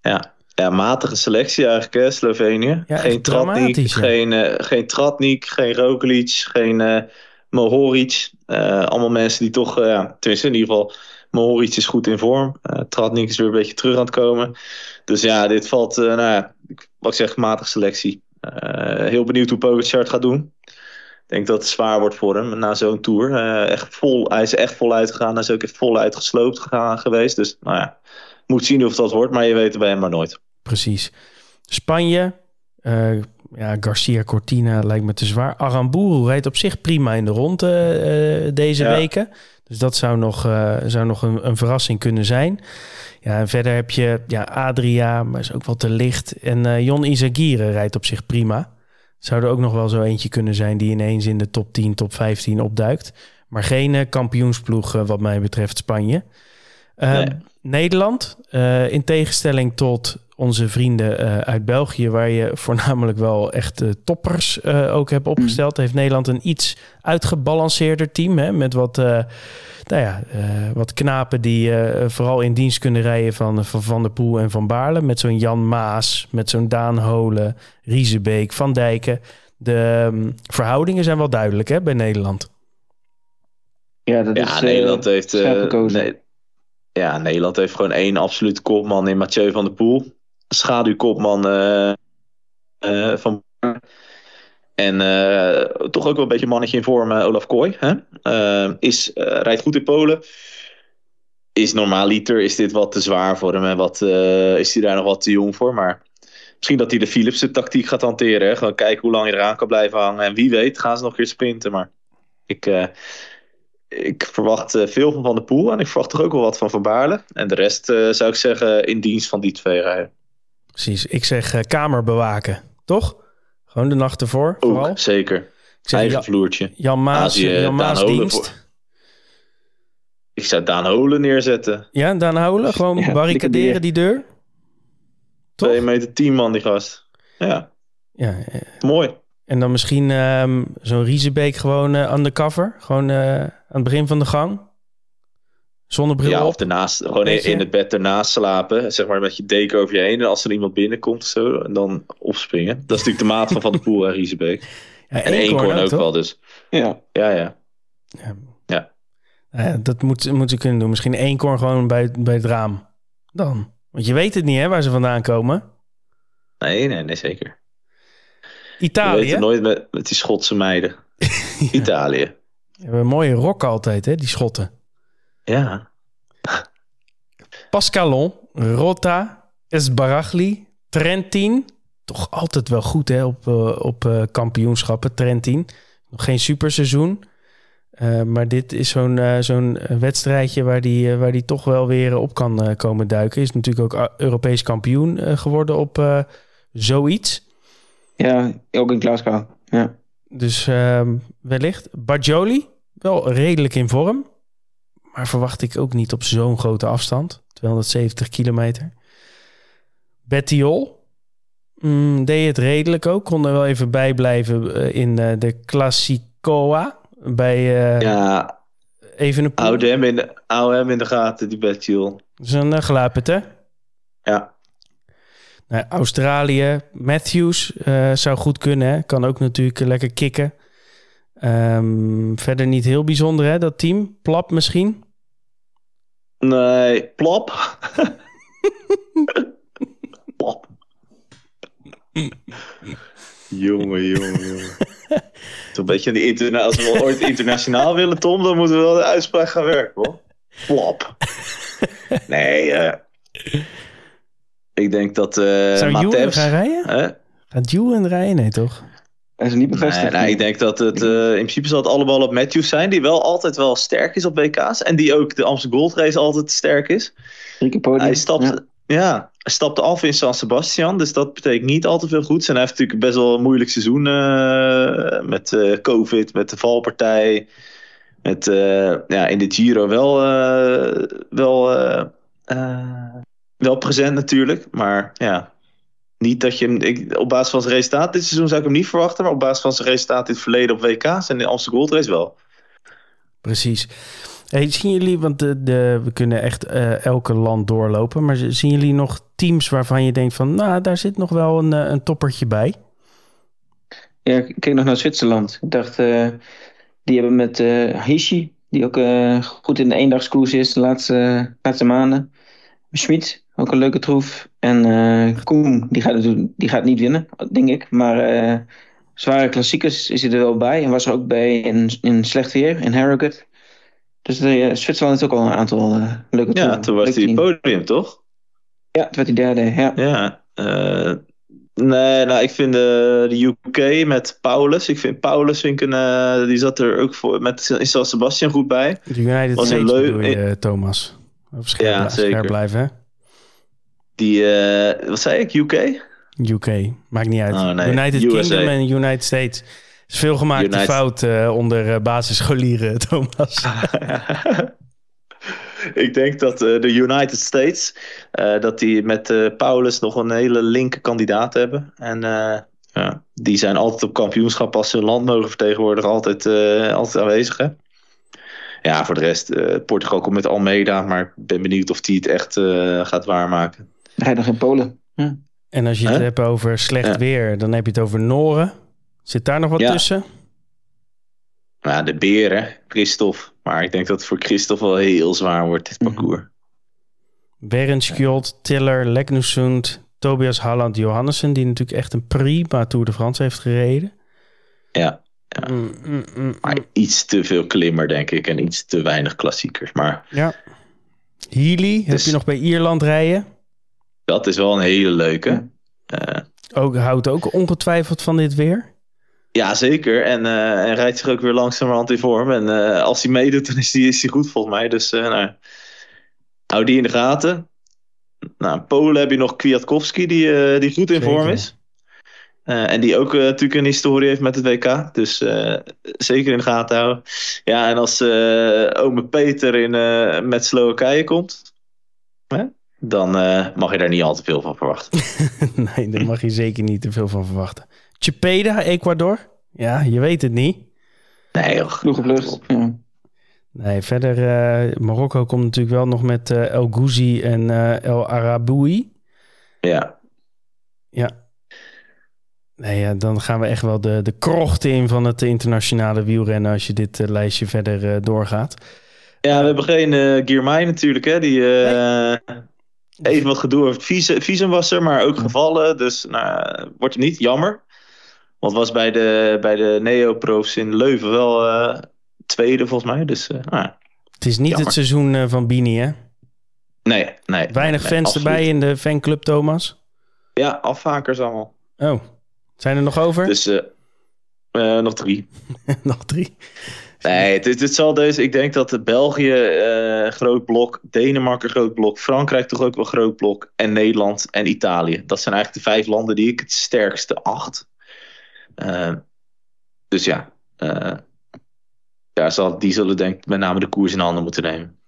Ja, ja, matige selectie eigenlijk, hè, Slovenië. Ja, geen Tratnik, ja. geen, geen Tratnik, geen Roglic, geen Mohoric. Uh, allemaal mensen die toch, uh, tenminste in ieder geval, Mohoric is goed in vorm. Uh, Tratnik is weer een beetje terug aan het komen. Dus ja, dit valt, nou ja, wat ik zeg, matige selectie. heel benieuwd hoe Pogacar gaat doen. Ik denk dat het zwaar wordt voor hem na zo'n tour. echt vol, hij is echt voluit gegaan. Hij is ook echt voluit gesloopt gegaan geweest. Dus nou ja, moet zien of dat wordt. Maar je weet het bij hem maar nooit.
Precies. Spanje, uh, ja, Garcia Cortina lijkt me te zwaar. Aramburu rijdt op zich prima in de ronde uh, deze weken. Dus dat zou nog, uh, zou nog een, een, verrassing kunnen zijn. Ja, en verder heb je ja, Adria, maar is ook wel te licht. En uh, Jon Izagirre rijdt op zich prima. Zou er ook nog wel zo eentje kunnen zijn die ineens in de top 10, top 15 opduikt. Maar geen kampioensploeg wat mij betreft Spanje. Nee. Nederland, in tegenstelling tot onze vrienden uh, uit België, waar je voornamelijk wel echt uh, toppers uh, ook hebt opgesteld, mm. heeft Nederland een iets uitgebalanceerder team. Hè, met wat, nou ja, wat knapen die vooral in dienst kunnen rijden van Van, van der Poel en Van Baarle. Met zo'n Jan Maas, met zo'n Daan Holen, Riesebeek, Van Dijken. De um, verhoudingen zijn wel duidelijk hè, bij Nederland.
Ja, dat ja, is, Nederland heeft. Nee, ja, Nederland heeft gewoon één absoluut kopman in Mathieu van der Poel schaduwkopman van en toch ook wel een beetje mannetje in vorm, Olaf Kooi. Hè? is, rijdt goed in Polen. Is normaal liter, is dit wat te zwaar voor hem en wat, is hij daar nog wat te jong voor. Maar misschien dat hij de Philipsen tactiek gaat hanteren. Hè? Gewoon kijken hoe lang je eraan kan blijven hangen. En wie weet gaan ze nog een keer sprinten. Maar ik, uh, ik verwacht uh, veel van Van der Poel. En ik verwacht toch ook wel wat van Van Baarle. En de rest uh, zou ik zeggen in dienst van die twee rijden.
Precies. Ik zeg kamer bewaken. Toch? Gewoon de nacht ervoor.
Ook, vooral. zeker. Ik zeg, Eigen vloertje.
Jan Maas, Azië, Jan Maas dienst. Voor.
Ik zou Daan Holen neerzetten.
Ja, Daan Holen. Gewoon (laughs) ja, barricaderen die deur.
2 meter 10 man, die gast. Ja.
ja,
Mooi.
En dan misschien um, zo'n Riesebeek gewoon uh, undercover. Gewoon uh, aan het begin van de gang. Zonnebril
Ja,
op.
of ernaast, gewoon in, in, het bed ernaast slapen. Zeg maar met je deken over je heen. En als er iemand binnenkomt of zo, en dan opspringen. Dat is natuurlijk de maat van Van de Poel en Riesebeek. (laughs) Ja, en Eenkorn ook, ook wel dus. Ja, ja, ja.
ja. ja. ja dat moet, moet ze kunnen doen. Misschien Eenkorn gewoon bij, bij het raam. Dan. Want je weet het niet, hè, waar ze vandaan komen.
Nee, nee, nee, zeker.
Italië.
Je weet het nooit met, met die Schotse meiden. (laughs) Italië.
We hebben een mooie rok altijd, hè, die Schotten.
Ja. (laughs)
Pascalon, Rota, Esbaragli, Trentin. Toch altijd wel goed, hè, op, uh, op uh, kampioenschappen, Trentin. Nog geen superseizoen. Uh, maar dit is zo'n uh, zo'n wedstrijdje waar die, waar die toch wel weer op kan komen duiken. Is natuurlijk ook Europees kampioen geworden op zoiets.
Ja, ook in Glasgow. Ja.
Dus ehm, wellicht. Bajoli, wel redelijk in vorm. Maar verwacht ik ook niet op zo'n grote afstand. 270 kilometer. Bettiol. Mm, deed het redelijk ook. Kon er wel even bij blijven in de Classicoa bij uh,
ja,
even een
Hou hem in de, hou hem in de gaten, die Betjul.
Dat is een hè?
Ja.
Nou, Australië, Matthews uh, zou goed kunnen? Kan ook natuurlijk lekker kicken. Um, verder niet heel bijzonder, hè, dat team. Plap misschien?
Nee, plop. plop. jongen, jongen, jongen. een beetje die interna als we ooit internationaal willen, Tom, dan moeten we wel de uitspraak gaan werken, hoor. Flop. Nee, uh, ik denk dat uh,
Zou
Matevs...
gaan rijden? Gaat Juwen rijden? Nee, toch?
Hij is niet bevestigd.
Nee, nee, ik denk dat het uh, in principe zal het allemaal op Matthews zijn, die wel altijd wel sterk is op WK's. En die ook de Amsterdam Gold Race altijd sterk is. Hij stapt, ja. ja. hij stapte af in San Sebastian, dus dat betekent niet al te veel goeds. En hij heeft natuurlijk best wel een moeilijk seizoen uh, met uh, COVID, met de valpartij. Met uh, ja, in de Giro wel, wel, wel present natuurlijk. Maar ja, niet dat je ik, op basis van zijn resultaat dit seizoen zou ik hem niet verwachten. Maar op basis van zijn resultaat in het verleden op WK's en de Amsterdam Gold Race wel.
Precies. Hey, zien jullie, want de, de, we kunnen echt uh, elke land doorlopen, maar zien jullie nog teams waarvan je denkt van, nou, daar zit nog wel een, een toppertje bij?
Ja, ik keek nog naar Zwitserland. Ik dacht, uh, die hebben met uh, Hishi, die ook goed in de eendagskoers is de laatste, laatste maanden. Schmid, ook een leuke troef. En Koen, die gaat, die gaat niet winnen, denk ik. Maar zware klassiekers is hij er wel bij. En was er ook bij in, in slecht weer, in Harrogate. Dus uh, Zwitserland heeft ook al een aantal uh, leuke
Ja, toen was hij podium, toch?
Ja, toen werd hij derde, ja.
Ja, uh, nee, nou, ik vind de UK met Paulus. Ik vind Paulus, vind ik een, die zat er ook voor, met San Sebastian goed bij.
De United was een leuk, Thomas. Of scherp, ja, zeker. Scherp blijven, hè?
Die, wat zei ik, UK?
UK, maakt niet uit. Oh, nee. United USA. Kingdom en United States is veel gemaakte United... fout uh, onder uh, basisscholieren, (laughs) Thomas. (laughs)
ik denk dat uh, de United States, dat die met Paulus nog een hele linker kandidaat hebben. En ja, die zijn altijd op kampioenschap als ze hun land mogen vertegenwoordigen, altijd, altijd aanwezig. Hè? Ja, voor de rest, Portugal komt met Almeida, maar ik ben benieuwd of die het echt gaat waarmaken.
Hij nog in Polen. Hm.
En als je het hebt over slecht ja. weer, dan heb je het over Noren. Zit daar nog wat
ja.
tussen?
Nou, de beren, Christophe. Maar ik denk dat het voor Christophe wel heel zwaar wordt, dit parcours.
Berenskjold, Tiller, Leknusund, Tobias Halland Johannessen, die natuurlijk echt een prima Tour de France heeft gereden.
Ja, ja.
Mm, mm, mm,
maar iets te veel klimmer, denk ik. En iets te weinig klassiekers. Maar
Ja. Healy, heb
Dus-
je nog bij Ierland rijden?
Dat is wel een hele leuke. Eh,
Ook, houdt ook ongetwijfeld van dit weer.
ja, zeker. En, eh, en rijdt zich ook weer langzamerhand in vorm. En eh, als hij meedoet, dan is hij is hij goed volgens mij. Dus nou, hou die in de gaten. Nou, in Polen heb je nog Kwiatkowski, die, die goed in
Zeker.
vorm is. En die ook natuurlijk een historie heeft met het WK. Dus zeker in de gaten houden. Ja, en als ome Peter in, met Slowakije komt... Hè, dan eh, mag je daar niet al te veel van verwachten. (laughs)
nee, daar mag je zeker niet te veel van verwachten. Chepeda, Ecuador? Ja, je weet het niet.
Nee, joh.
Vroeg op lucht. Ja.
Nee, verder, eh, Marokko komt natuurlijk wel nog met eh, El Gouzi en eh, El Araboui.
Ja,
Ja. Nee, ja, dan gaan we echt wel de, de krochten in van het internationale wielrennen als je dit lijstje verder eh, doorgaat.
Ja, we hebben geen uh, Girmay natuurlijk, hè. Die eh, even wat gedoe heeft. Visum, visum was er, maar ook gevallen. Dus nou, wordt het niet. Jammer. Want was bij de, bij de Neo-profs in Leuven wel eh, tweede volgens mij. Dus uh, nou,
Het is niet
Jammer.
het seizoen uh, van Bini, hè?
nee, nee.
Weinig
nee,
fans
absoluut.
erbij in de fanclub, Thomas.
Ja, afhakers allemaal.
Oh, zijn er nog over?
Dus uh, nog drie. (laughs)
nog drie.
Nee, het, zal dus. Ik denk dat België uh, groot blok, Denemarken groot blok, Frankrijk toch ook wel groot blok en Nederland en Italië. Dat zijn eigenlijk de vijf landen die ik het sterkste acht. Uh, dus ja, uh, ja zal, die zullen denk ik met name de koers in handen moeten nemen.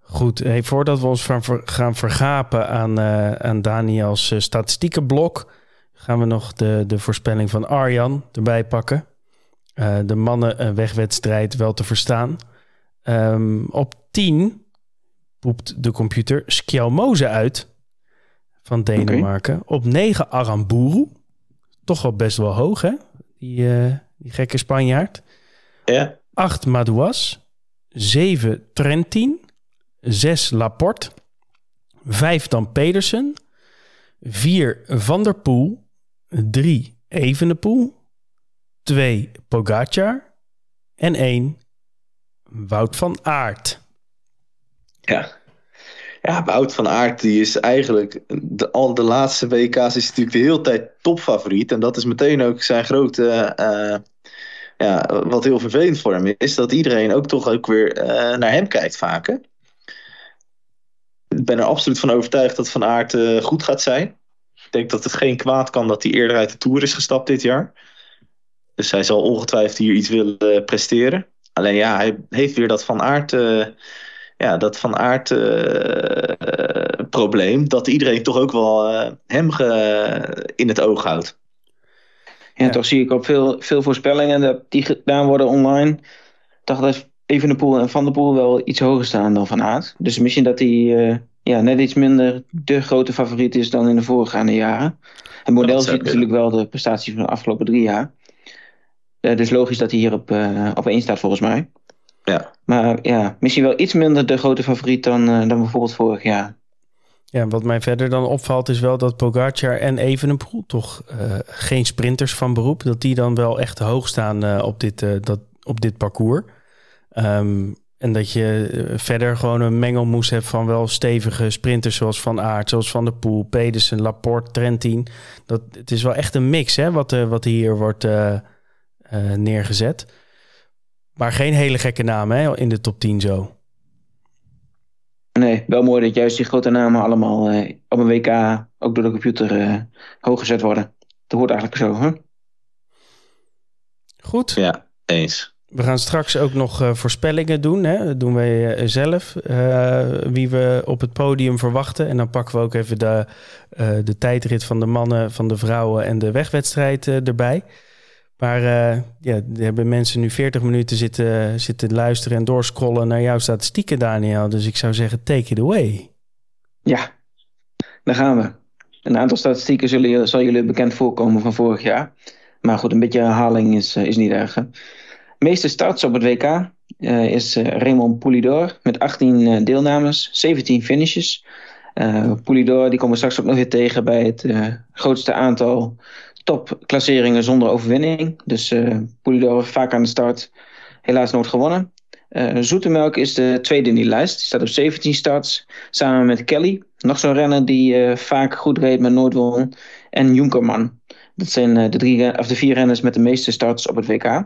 Goed, hey, voordat we ons gaan vergapen aan, uh, aan Daniels statistiekenblok, gaan we nog de, de voorspelling van Arjan erbij pakken. Uh, de mannen wegwedstrijd wel te verstaan. Um, op 10 poept de computer Skjelmoze uit van Denemarken. Okay. Op 9 Aramburu. Toch wel best wel hoog, hè? Die, uh, die gekke Spanjaard.
Ja.
8 Madouas. 7 Trentin. 6 Laporte. 5 dan Pedersen. 4 Van der Poel. 3 Evenepoel. 2 Pogacar. En 1 Wout van Aert.
Ja. Ja, Wout van Aert die is eigenlijk de, al de laatste WK's is natuurlijk de hele tijd topfavoriet. En dat is meteen ook zijn grote... Uh, ja, wat heel vervelend voor hem is, dat iedereen ook toch ook weer uh, naar hem kijkt vaker. Ik ben er absoluut van overtuigd dat Van Aert goed gaat zijn. Ik denk dat het geen kwaad kan dat hij eerder uit de Tour is gestapt dit jaar. Dus hij zal ongetwijfeld hier iets willen presteren. Alleen ja, hij heeft weer dat Van Aert ja, dat Van Aert uh, probleem, dat iedereen toch ook wel uh, hem ge, in het oog houdt.
Ja, ja, toch zie ik op veel, veel voorspellingen dat die gedaan worden online. dacht dat Evenepoel en Van der Poel wel iets hoger staan dan Van Aert. Dus misschien dat hij uh, ja, net iets minder de grote favoriet is dan in de voorgaande jaren. Het model ziet natuurlijk wel de prestaties van de afgelopen drie jaar. Dus logisch dat hij hier op, op één staat volgens mij.
Ja.
Maar ja, misschien wel iets minder de grote favoriet dan, uh, dan bijvoorbeeld vorig jaar.
Ja, wat mij verder dan opvalt is wel dat Pogacar en Evenepoel toch uh, geen sprinters van beroep, dat die dan wel echt hoog staan uh, op, dit, dat, op dit parcours. Um, en dat je verder gewoon een mengelmoes hebt van wel stevige sprinters zoals Van Aert, zoals Van der Poel, Pedersen, Laporte, Trentin. Dat, het is wel echt een mix hè, wat, wat hier wordt neergezet. Maar geen hele gekke namen hè, in de top 10 zo.
Nee, wel mooi dat juist die grote namen allemaal eh, op een WK ook door de computer eh, hoog gezet worden. Dat hoort eigenlijk zo, hè?
Goed.
Ja, eens.
We gaan straks ook nog uh, voorspellingen doen. Hè? Dat doen wij zelf. wie we op het podium verwachten. En dan pakken we ook even de, de tijdrit van de mannen, van de vrouwen en de wegwedstrijd erbij. Maar uh, ja, hebben mensen nu 40 minuten zitten, zitten luisteren en doorscrollen naar jouw statistieken, Daniel. Dus ik zou zeggen, take it away.
Ja, daar gaan we. Een aantal statistieken zullen, zal jullie bekend voorkomen van vorig jaar. Maar goed, een beetje herhaling is, is niet erg. Meeste starts op het WK uh, is Raymond Poulidor met 18 deelnames, 17 finishes. Uh, die komen we straks ook nog weer tegen bij het grootste aantal topklasseringen zonder overwinning. Dus uh, vaak aan de start, helaas nooit gewonnen. Uh, Zoetemelk is de tweede in die lijst. Die staat op 17 starts. Samen met Kelly. Nog zo'n renner die uh, vaak goed reed, maar nooit won. En Junkerman. Dat zijn de, drie, of de vier renners met de meeste starts op het WK.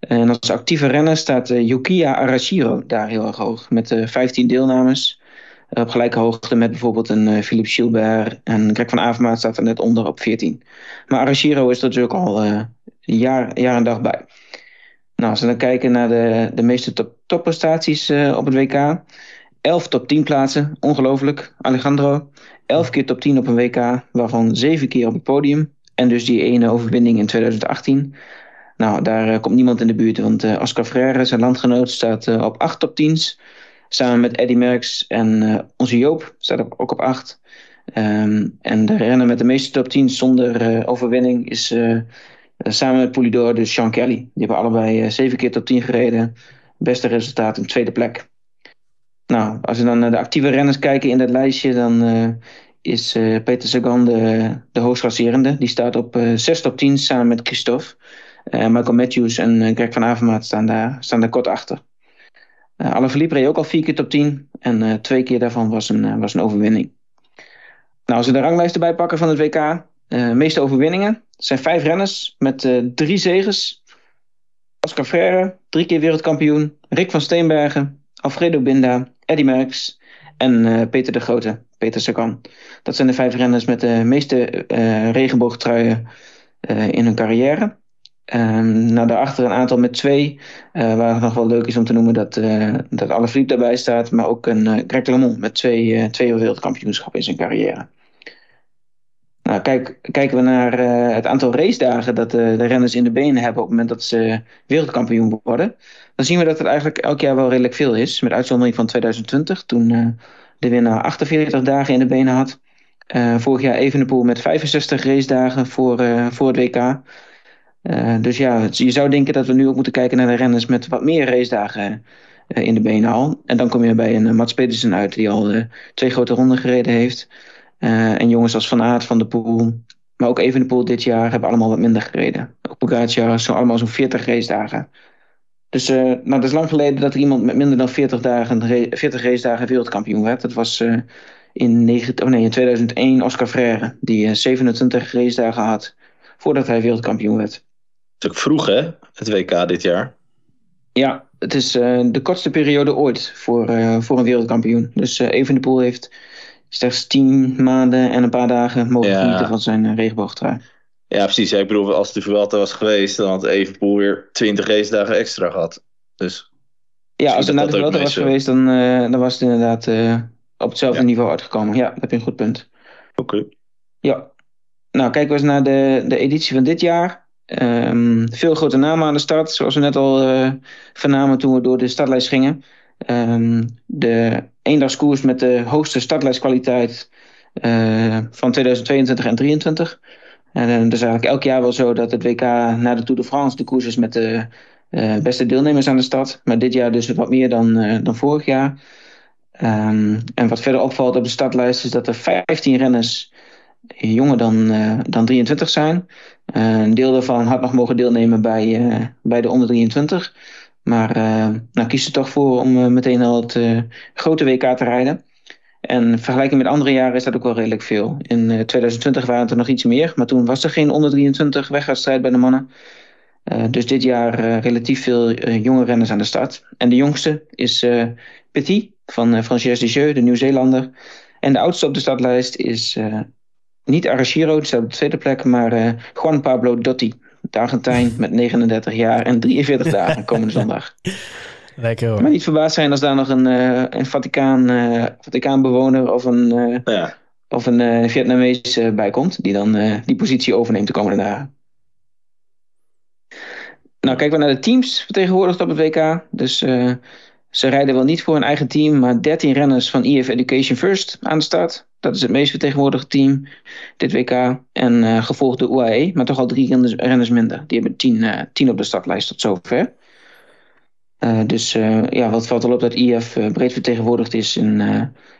En als actieve renner staat Yukiya Arashiro daar heel erg hoog. Met 15 deelnames. Op gelijke hoogte met bijvoorbeeld een Philippe Gilbert. En Greg van Avermaat staat er net onder op 14. Maar Arashiro is er natuurlijk al jaar, jaar en dag bij. Nou, als we dan kijken naar de, de meeste top, topprestaties op het WK. 11 top 10 plaatsen, ongelooflijk. Alejandro, 11 keer top 10 op een WK, waarvan 7 keer op het podium. En dus die ene overwinning in 2018. Nou, daar komt niemand in de buurt, want uh, Oscar Freire, zijn landgenoot, staat op 8 top 10's. Samen met Eddy Merckx en onze Joop staat ook op 8. Um, ehm, en de renner met de meeste top 10 zonder overwinning is eh, samen met Poulidor dus Sean Kelly. Die hebben allebei eh, zeven keer top 10 gereden. Beste resultaat een tweede plek. Nou, als we dan naar de actieve renners kijken in dat lijstje, dan is Peter Sagan de, de. Die staat op uh, 6 top 10 samen met Christophe. Michael Matthews en Greg van Avermaat staan daar, staan daar kort achter. Uh, Alaphilippe reed ook al vier keer top 10 en twee keer daarvan was een, was een overwinning. Nou, als we de ranglijst erbij pakken van het WK, meeste overwinningen. Er zijn vijf renners met drie zegens. Oscar Freire, drie keer wereldkampioen. Rick van Steenbergen, Alfredo Binda, Eddy Merckx en Peter de Grote, Peter Sagan. Dat zijn de vijf renners met de meeste regenboogtruien in hun carrière. Um, nou, daarachter een aantal met twee, waar het nog wel leuk is om te noemen dat, dat Alaphilippe daarbij staat, maar ook een Greg LeMond met twee, twee wereldkampioenschappen in zijn carrière. Nou, kijk, kijken we naar uh, het aantal racedagen dat uh, de renners in de benen hebben op het moment dat ze wereldkampioen worden, dan zien we dat het eigenlijk elk jaar wel redelijk veel is. Met uitzondering van 2020, toen uh, de winnaar 48 dagen in de benen had. vorig jaar Evenepoel met 65 racedagen voor, voor het WK. Dus ja, je zou denken dat we nu ook moeten kijken naar de renners met wat meer racedagen in de benen al. En dan kom je bij een Mats Pedersen uit, die al twee grote ronden gereden heeft. En jongens als Van Aert, Van de Poel, maar ook even de Poel dit jaar hebben allemaal wat minder gereden. Ook Pogacar, zo allemaal zo'n 40 race dagen. Dus uh, nou, dat is lang geleden dat er iemand met minder dan 40, dagen, 40 race dagen wereldkampioen werd. Dat was in, 19, oh nee, in 2001 Oscar Freire, die 27 race dagen had voordat hij wereldkampioen werd. Het
is ook vroeg hè, het WK dit jaar.
Ja, het is de kortste periode ooit voor, voor een wereldkampioen. Dus Evenepoel heeft slechts tien maanden en een paar dagen mogen ja. genieten van zijn uh, regenboogtrui.
Ja, precies. Ik bedoel, als de Vuelta was geweest, dan had Evenpoel weer 20 race dagen extra gehad. Dus
ja, als het naar de Vuelta was geweest, dan, uh, dan was het inderdaad uh, op hetzelfde ja. niveau uitgekomen. Ja, dat heb je een goed punt.
Oké. Okay.
Ja. Nou, kijken we eens naar de, de editie van dit jaar. Um, veel grote namen aan de start, zoals we net al uh, vernamen toen we door de startlijst gingen. Um, de eendagskoers met de hoogste startlijstkwaliteit uh, van 2022 en 2023. En uh, dat is eigenlijk elk jaar wel zo dat het WK na de Tour de France de koers is met de beste deelnemers aan de stad. Maar dit jaar dus wat meer dan, dan vorig jaar. Um, en wat verder opvalt op de startlijst is dat er 15 renners jonger dan, dan 23 zijn. een deel daarvan had nog mogen deelnemen bij, bij de onder 23. Maar nou, kies er toch voor om meteen al het grote WK te rijden. En vergelijking met andere jaren is dat ook wel redelijk veel. In 2020 waren het er nog iets meer, maar toen was er geen onder 23 weggaatstrijd bij de mannen. dus dit jaar relatief veel jonge renners aan de start. En de jongste is Petit van Frances Jeu, de Nieuw-Zeelander. En de oudste op de startlijst is niet Arashiro, die staat op de tweede plek, maar Juan Pablo Dotti de Argentijn (laughs) met 39 jaar en 43 dagen komende zondag.
Lekker hoor.
Maar niet verbaasd zijn als daar nog een, uh, een Vaticaan, uh, Vaticaanbewoner of een, uh, ja. of een Vietnamees bij komt. Die dan die positie overneemt de komende dagen. Nou, kijken we naar de teams vertegenwoordigd op het WK. Dus ze rijden wel niet voor hun eigen team, maar 13 renners van EF Education First aan de start. Dat is het meest vertegenwoordigde team dit WK. En uh, gevolgd de UAE, maar toch al drie renners, minder. Die hebben tien, uh, tien op de startlijst tot zover. dus ja, wat valt al op dat IF breed vertegenwoordigd is in,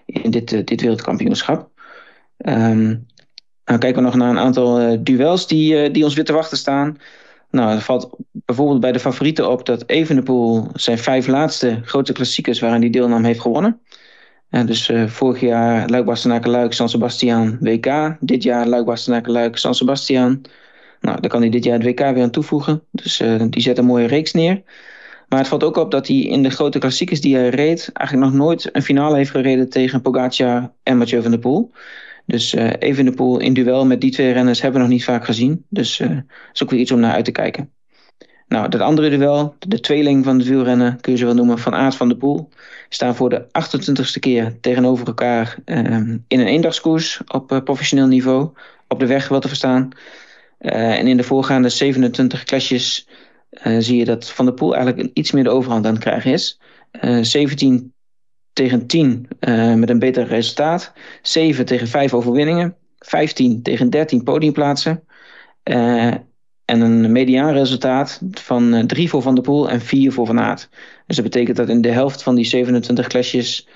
in dit, dit wereldkampioenschap. Um, nou, kijken we nog naar een aantal duels die, die ons weer te wachten staan. Nou, het valt bijvoorbeeld bij de favorieten op dat Evenepoel zijn vijf laatste grote klassiekers waarin hij deelnam heeft gewonnen. En dus uh, vorig jaar Luik Bastenaken Luik, San Sebastian, WK. Dit jaar Luik Bastenaken Luik, San Sebastian. Nou, daar kan hij dit jaar het WK weer aan toevoegen. Dus uh, die zet een mooie reeks neer. Maar het valt ook op dat hij in de grote klassiekers die hij reed... eigenlijk nog nooit een finale heeft gereden tegen Pogacar en Mathieu van der Poel. Dus uh, even de pool in duel met die twee renners hebben we nog niet vaak gezien. Dus uh, is ook weer iets om naar uit te kijken. Nou, dat andere duel, de tweeling van het wielrennen, kun je ze wel noemen, van Aard van de Poel, staan voor de 28ste keer tegenover elkaar uh, in een eendagskoers op uh, professioneel niveau, op de weg wel te verstaan. en in de voorgaande 27 klasjes zie je dat Van de Poel eigenlijk iets meer de overhand aan het krijgen is. 17 tegen 10 uh, met een beter resultaat. 7 tegen 5 overwinningen. 15 tegen 13 podiumplaatsen. Uh, en een mediaanresultaat van uh, 3 voor Van der Poel en 4 voor Van Aert. Dus dat betekent dat in de helft van die 27 klasjes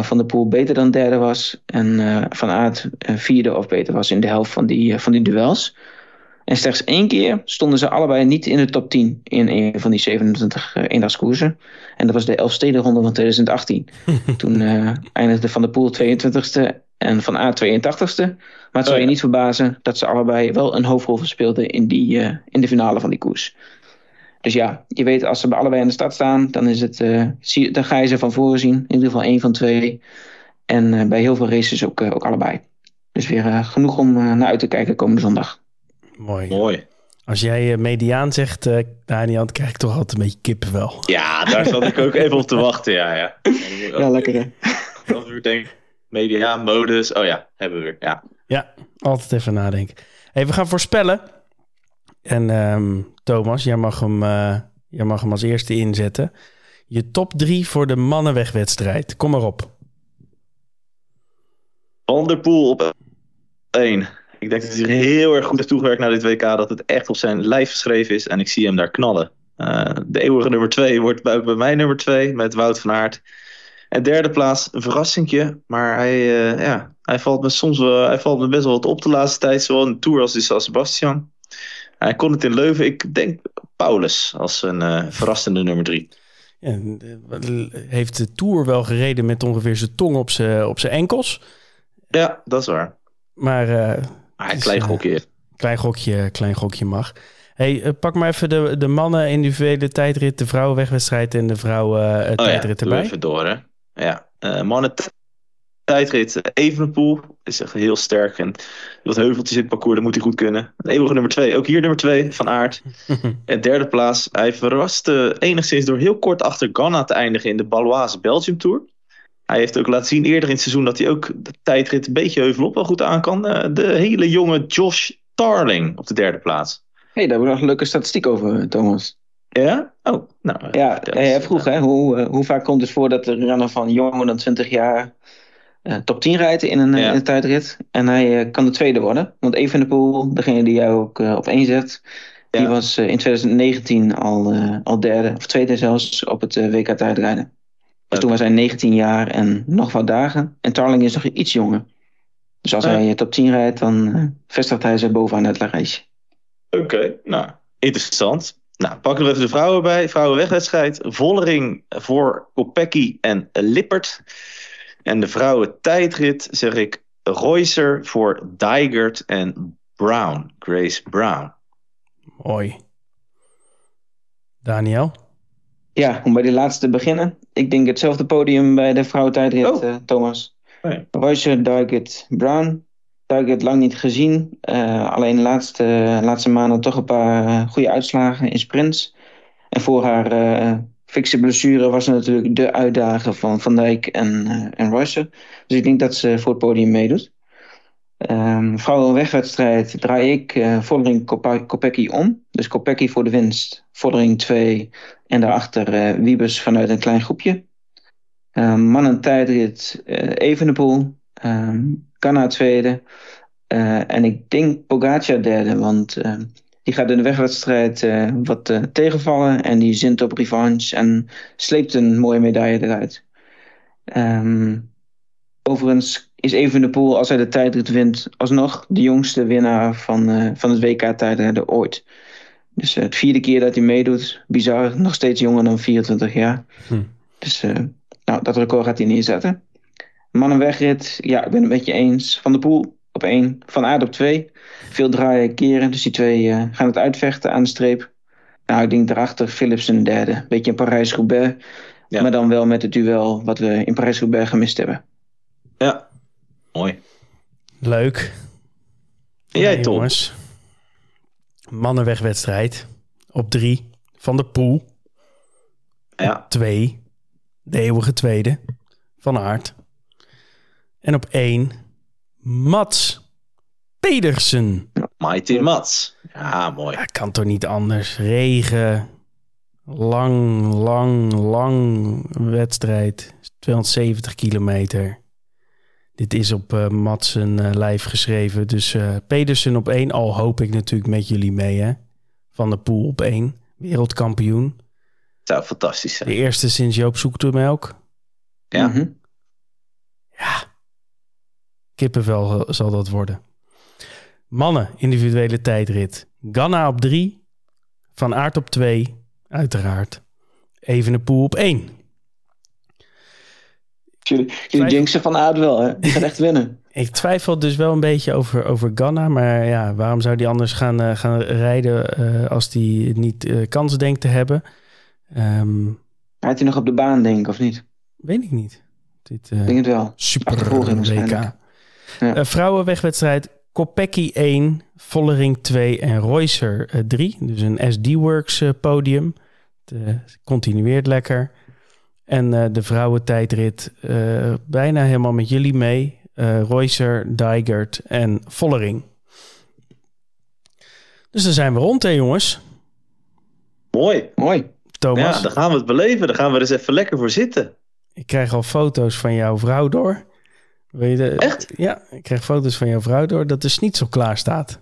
Van der Poel beter dan derde was. En Van Aert vierde of beter was in de helft van die, van die duels. En slechts één keer stonden ze allebei niet in de top 10 in een van die 27 uh, eendagskoersen. En dat was de Elfstedenronde van 2018. (laughs) Toen uh, eindigde Van der Poel 22e en Van Aert 82e. Maar het zou je niet verbazen dat ze allebei wel een hoofdrol verspeelden in, die, uh, in de finale van die koers. Dus ja, je weet als ze bij allebei aan de start staan, dan, is het, zie, dan ga je ze van voren zien. In ieder geval één van twee. En bij heel veel races ook, ook allebei. Dus weer genoeg om naar uit te kijken komende zondag.
Mooi.
Mooi.
Als jij uh, mediaan zegt, uh, Daniel, dan krijg ik toch altijd een beetje kippenvel.
Ja, daar zat ik ook even op te wachten. Ja, ja.
ja lekker hè. (laughs)
Als we denken, mediaan, modus. Oh ja, hebben we weer. Ja,
ja altijd even nadenken. Hey, we gaan voorspellen. En um, Thomas, jij mag, hem, uh, jij mag hem als eerste inzetten. Je top drie voor de mannenwegwedstrijd. Kom maar op.
Van der Poel op één. Ik denk dat hij heel erg goed heeft toegewerkt naar dit WK. Dat het echt op zijn lijf geschreven is. En ik zie hem daar knallen. Uh, de eeuwige nummer 2 wordt bij, bij mij nummer 2 met Wout van Aert. En derde plaats, een verrassingje. Maar hij, uh, ja, hij, valt me soms wel, hij valt me best wel wat op de laatste tijd. Zowel in de Tour als in San Sebastian. Hij kon het in Leuven. Ik denk Paulus als een uh, verrassende nummer 3.
Ja, heeft de Tour wel gereden met ongeveer zijn tong op zijn, op zijn enkels.
Ja, dat is waar.
Maar
Ah, een klein gokje. Uh,
klein gokje, klein gokje mag. Hey, uh, pak maar even de, de mannen individuele tijdrit, de vrouwenwegwedstrijd en de vrouwen tijdrit
oh
ja, erbij.
Even door, hè? Ja, mannen tijdrit Evenepoel is echt heel sterk. En wat heuveltjes in het parcours, dat moet hij goed kunnen. Eeuwige nummer twee, ook hier nummer twee, Van Aert. (laughs) en derde plaats, hij verraste enigszins door heel kort achter Ganna te eindigen in de Baloise Belgium Tour. Hij heeft ook laten zien eerder in het seizoen dat hij ook de tijdrit een beetje heuvelop wel goed aan kan. De hele jonge Josh Tarling op de derde plaats.
hey, daar hebben we nog een leuke statistiek over, Thomas.
Ja? Oh, nou.
Ja, hij vroeg, hè, hoe, hoe vaak komt het voor dat de renner van jonger dan 20 jaar uh, top 10 rijdt in een, ja. in een tijdrit? En hij uh, kan de tweede worden. Want Evenepoel, degene die jij ook uh, op één zet, ja. die was in 2019 al, al derde, of tweede zelfs, op het WK tijdrijden. Dus toen was hij 19 jaar en nog wat dagen. En Tarling is nog iets jonger. Dus als hij top 10 rijdt, dan uh, vestigt hij zich bovenaan het lijstje.
Oké, okay, nou, interessant. Nou, pakken we even de vrouwen bij. Vrouwenwegwedstrijd. Vollering voor Kopecky en Lippert. En de vrouwen tijdrit zeg ik Reusser voor Dijgert en Brown. Grace Brown.
Mooi. Daniel?
Ja, om bij die laatste te beginnen. Ik denk hetzelfde podium bij de vrouwentijdrit, oh. uh, Thomas.
Nee.
Royce, Dargit, Brown. Lang niet gezien. Uh, alleen de laatste, laatste maanden toch een paar uh, goede uitslagen in sprints. En voor haar uh, fikse blessure was ze natuurlijk de uitdager van Van Dijk en, en Royce. Dus ik denk dat ze voor het podium meedoet. Um, vrouwenwegwedstrijd draai ik uh, Vollering Kopecky om. Dus Kopecky voor de winst, Vollering 2 en daarachter uh, Wiebes vanuit een klein groepje. Um, mannen tijdrit uh, Evenepoel, Ganna tweede. en ik denk Pogacar derde, want die gaat in de wegwedstrijd wat tegenvallen. En die zint op revanche en sleept een mooie medaille eruit. Overigens is Even de Poel, als hij de tijdrit wint, alsnog de jongste winnaar van, van het WK-tijdrijden ooit. Dus het vierde keer dat hij meedoet, bizar, nog steeds jonger dan 24 jaar. Hm. Dus nou, dat record gaat hij neerzetten. Mannenwegrit, ja, ik ben het met je eens. Van de Poel op één, Van Aard op twee. Veel draaien, keren, dus die twee uh, gaan het uitvechten aan de streep. Nou, ik denk daarachter Philips een derde. Beetje in Parijs-Roubaix, ja. maar dan wel met het duel wat we in Parijs-Roubaix gemist hebben.
Ja, mooi.
Leuk.
En jij, Tom?
Jongens. Mannenwegwedstrijd op drie. Van de Poel.
Ja.
Op twee. De eeuwige tweede. Van Aert. En op één Mats Pedersen.
Mighty Mats. Ja, mooi.
Ja, kan toch niet anders. Regen. Lang, lang, lang wedstrijd. 270 kilometer. Dit is op uh, Mats een uh, lijf geschreven. Dus uh, Pedersen op één. Al hoop ik natuurlijk met jullie mee, hè. Van de Poel op één. Wereldkampioen.
Zou fantastisch zijn.
De eerste sinds Joop Zoektermelk.
Ja. Mm
-hmm.
Ja, Kippenvel zal dat worden. Mannen, individuele tijdrit. Ganna op 3. Van Aert op 2. Uiteraard. Evenepoel op 1.
Jullie, jullie jinxen van Aert wel, hè? Die gaat echt winnen. (laughs)
Ik twijfel dus wel een beetje over, over Ganna. Maar ja, waarom zou die anders gaan, uh, gaan rijden uh, als die niet uh, kans denkt te hebben? Um,
Rijdt hij nog op de baan, denk ik, of niet?
Weet ik niet. Dit,
ik denk het wel.
Super WK. Ja. Uh, vrouwenwegwedstrijd Kopecky 1, Vollering 2 en Reusser uh, 3. Dus een SD-Works uh, podium. Het continueert lekker. En de vrouwentijdrit bijna helemaal met jullie mee. Reusser, Dijgert en Vollering. Dus dan zijn we rond hè jongens.
Mooi.
Mooi.
Thomas.
Ja, dan gaan we het beleven. Dan gaan we er eens even lekker voor zitten.
Ik krijg al foto's van jouw vrouw door. Wil je de,
Echt?
Ja, ik krijg foto's van jouw vrouw door dat de schnitzel klaar staat.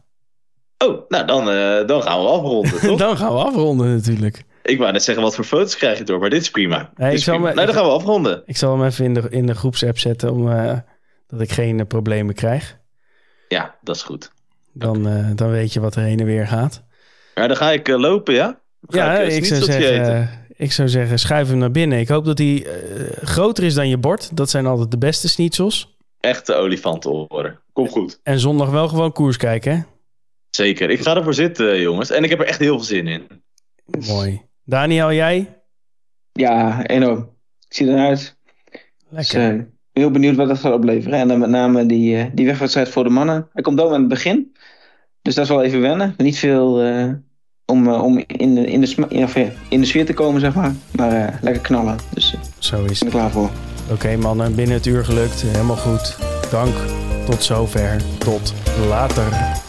Oh, nou dan, uh, dan gaan we afronden, (laughs) toch?
dan gaan we afronden natuurlijk.
Ik wou net zeggen, wat voor foto's krijg je door, maar dit is prima.
Nee,
is prima. Me, nou, dan gaan we afronden.
Ik zal hem even in de, in de groepsapp zetten, om, uh, dat ik geen uh, problemen krijg.
Ja, dat is goed.
Dan, okay. dan weet je wat er heen en weer gaat.
Ja, dan ga ik lopen, ja?
Ja, ik, ik zou zeggen... Ik zou zeggen, schuif hem naar binnen. Ik hoop dat hij uh, groter is dan je bord. Dat zijn altijd de beste schnitzels.
Echte olifantenoren. Kom goed.
En zondag wel gewoon koers kijken, hè?
Zeker. Ik ga ervoor zitten, jongens. En ik heb er echt heel veel zin in.
Mooi. Daniel, jij?
Ja, enorm. Ik zie eruit.
Lekker.
Dus, uh, heel benieuwd wat dat gaat opleveren. En dan met name die, uh, die wegwedstrijd voor de mannen. Hij komt ook aan het begin. Dus dat is wel even wennen. Niet veel uh, om, om in, de, in, de, in, in de sfeer te komen, zeg maar. Maar lekker knallen. Dus
Zo is
ik ben er klaar voor.
Oké okay, mannen, binnen het uur gelukt. Helemaal goed. Dank. Tot zover. Tot later.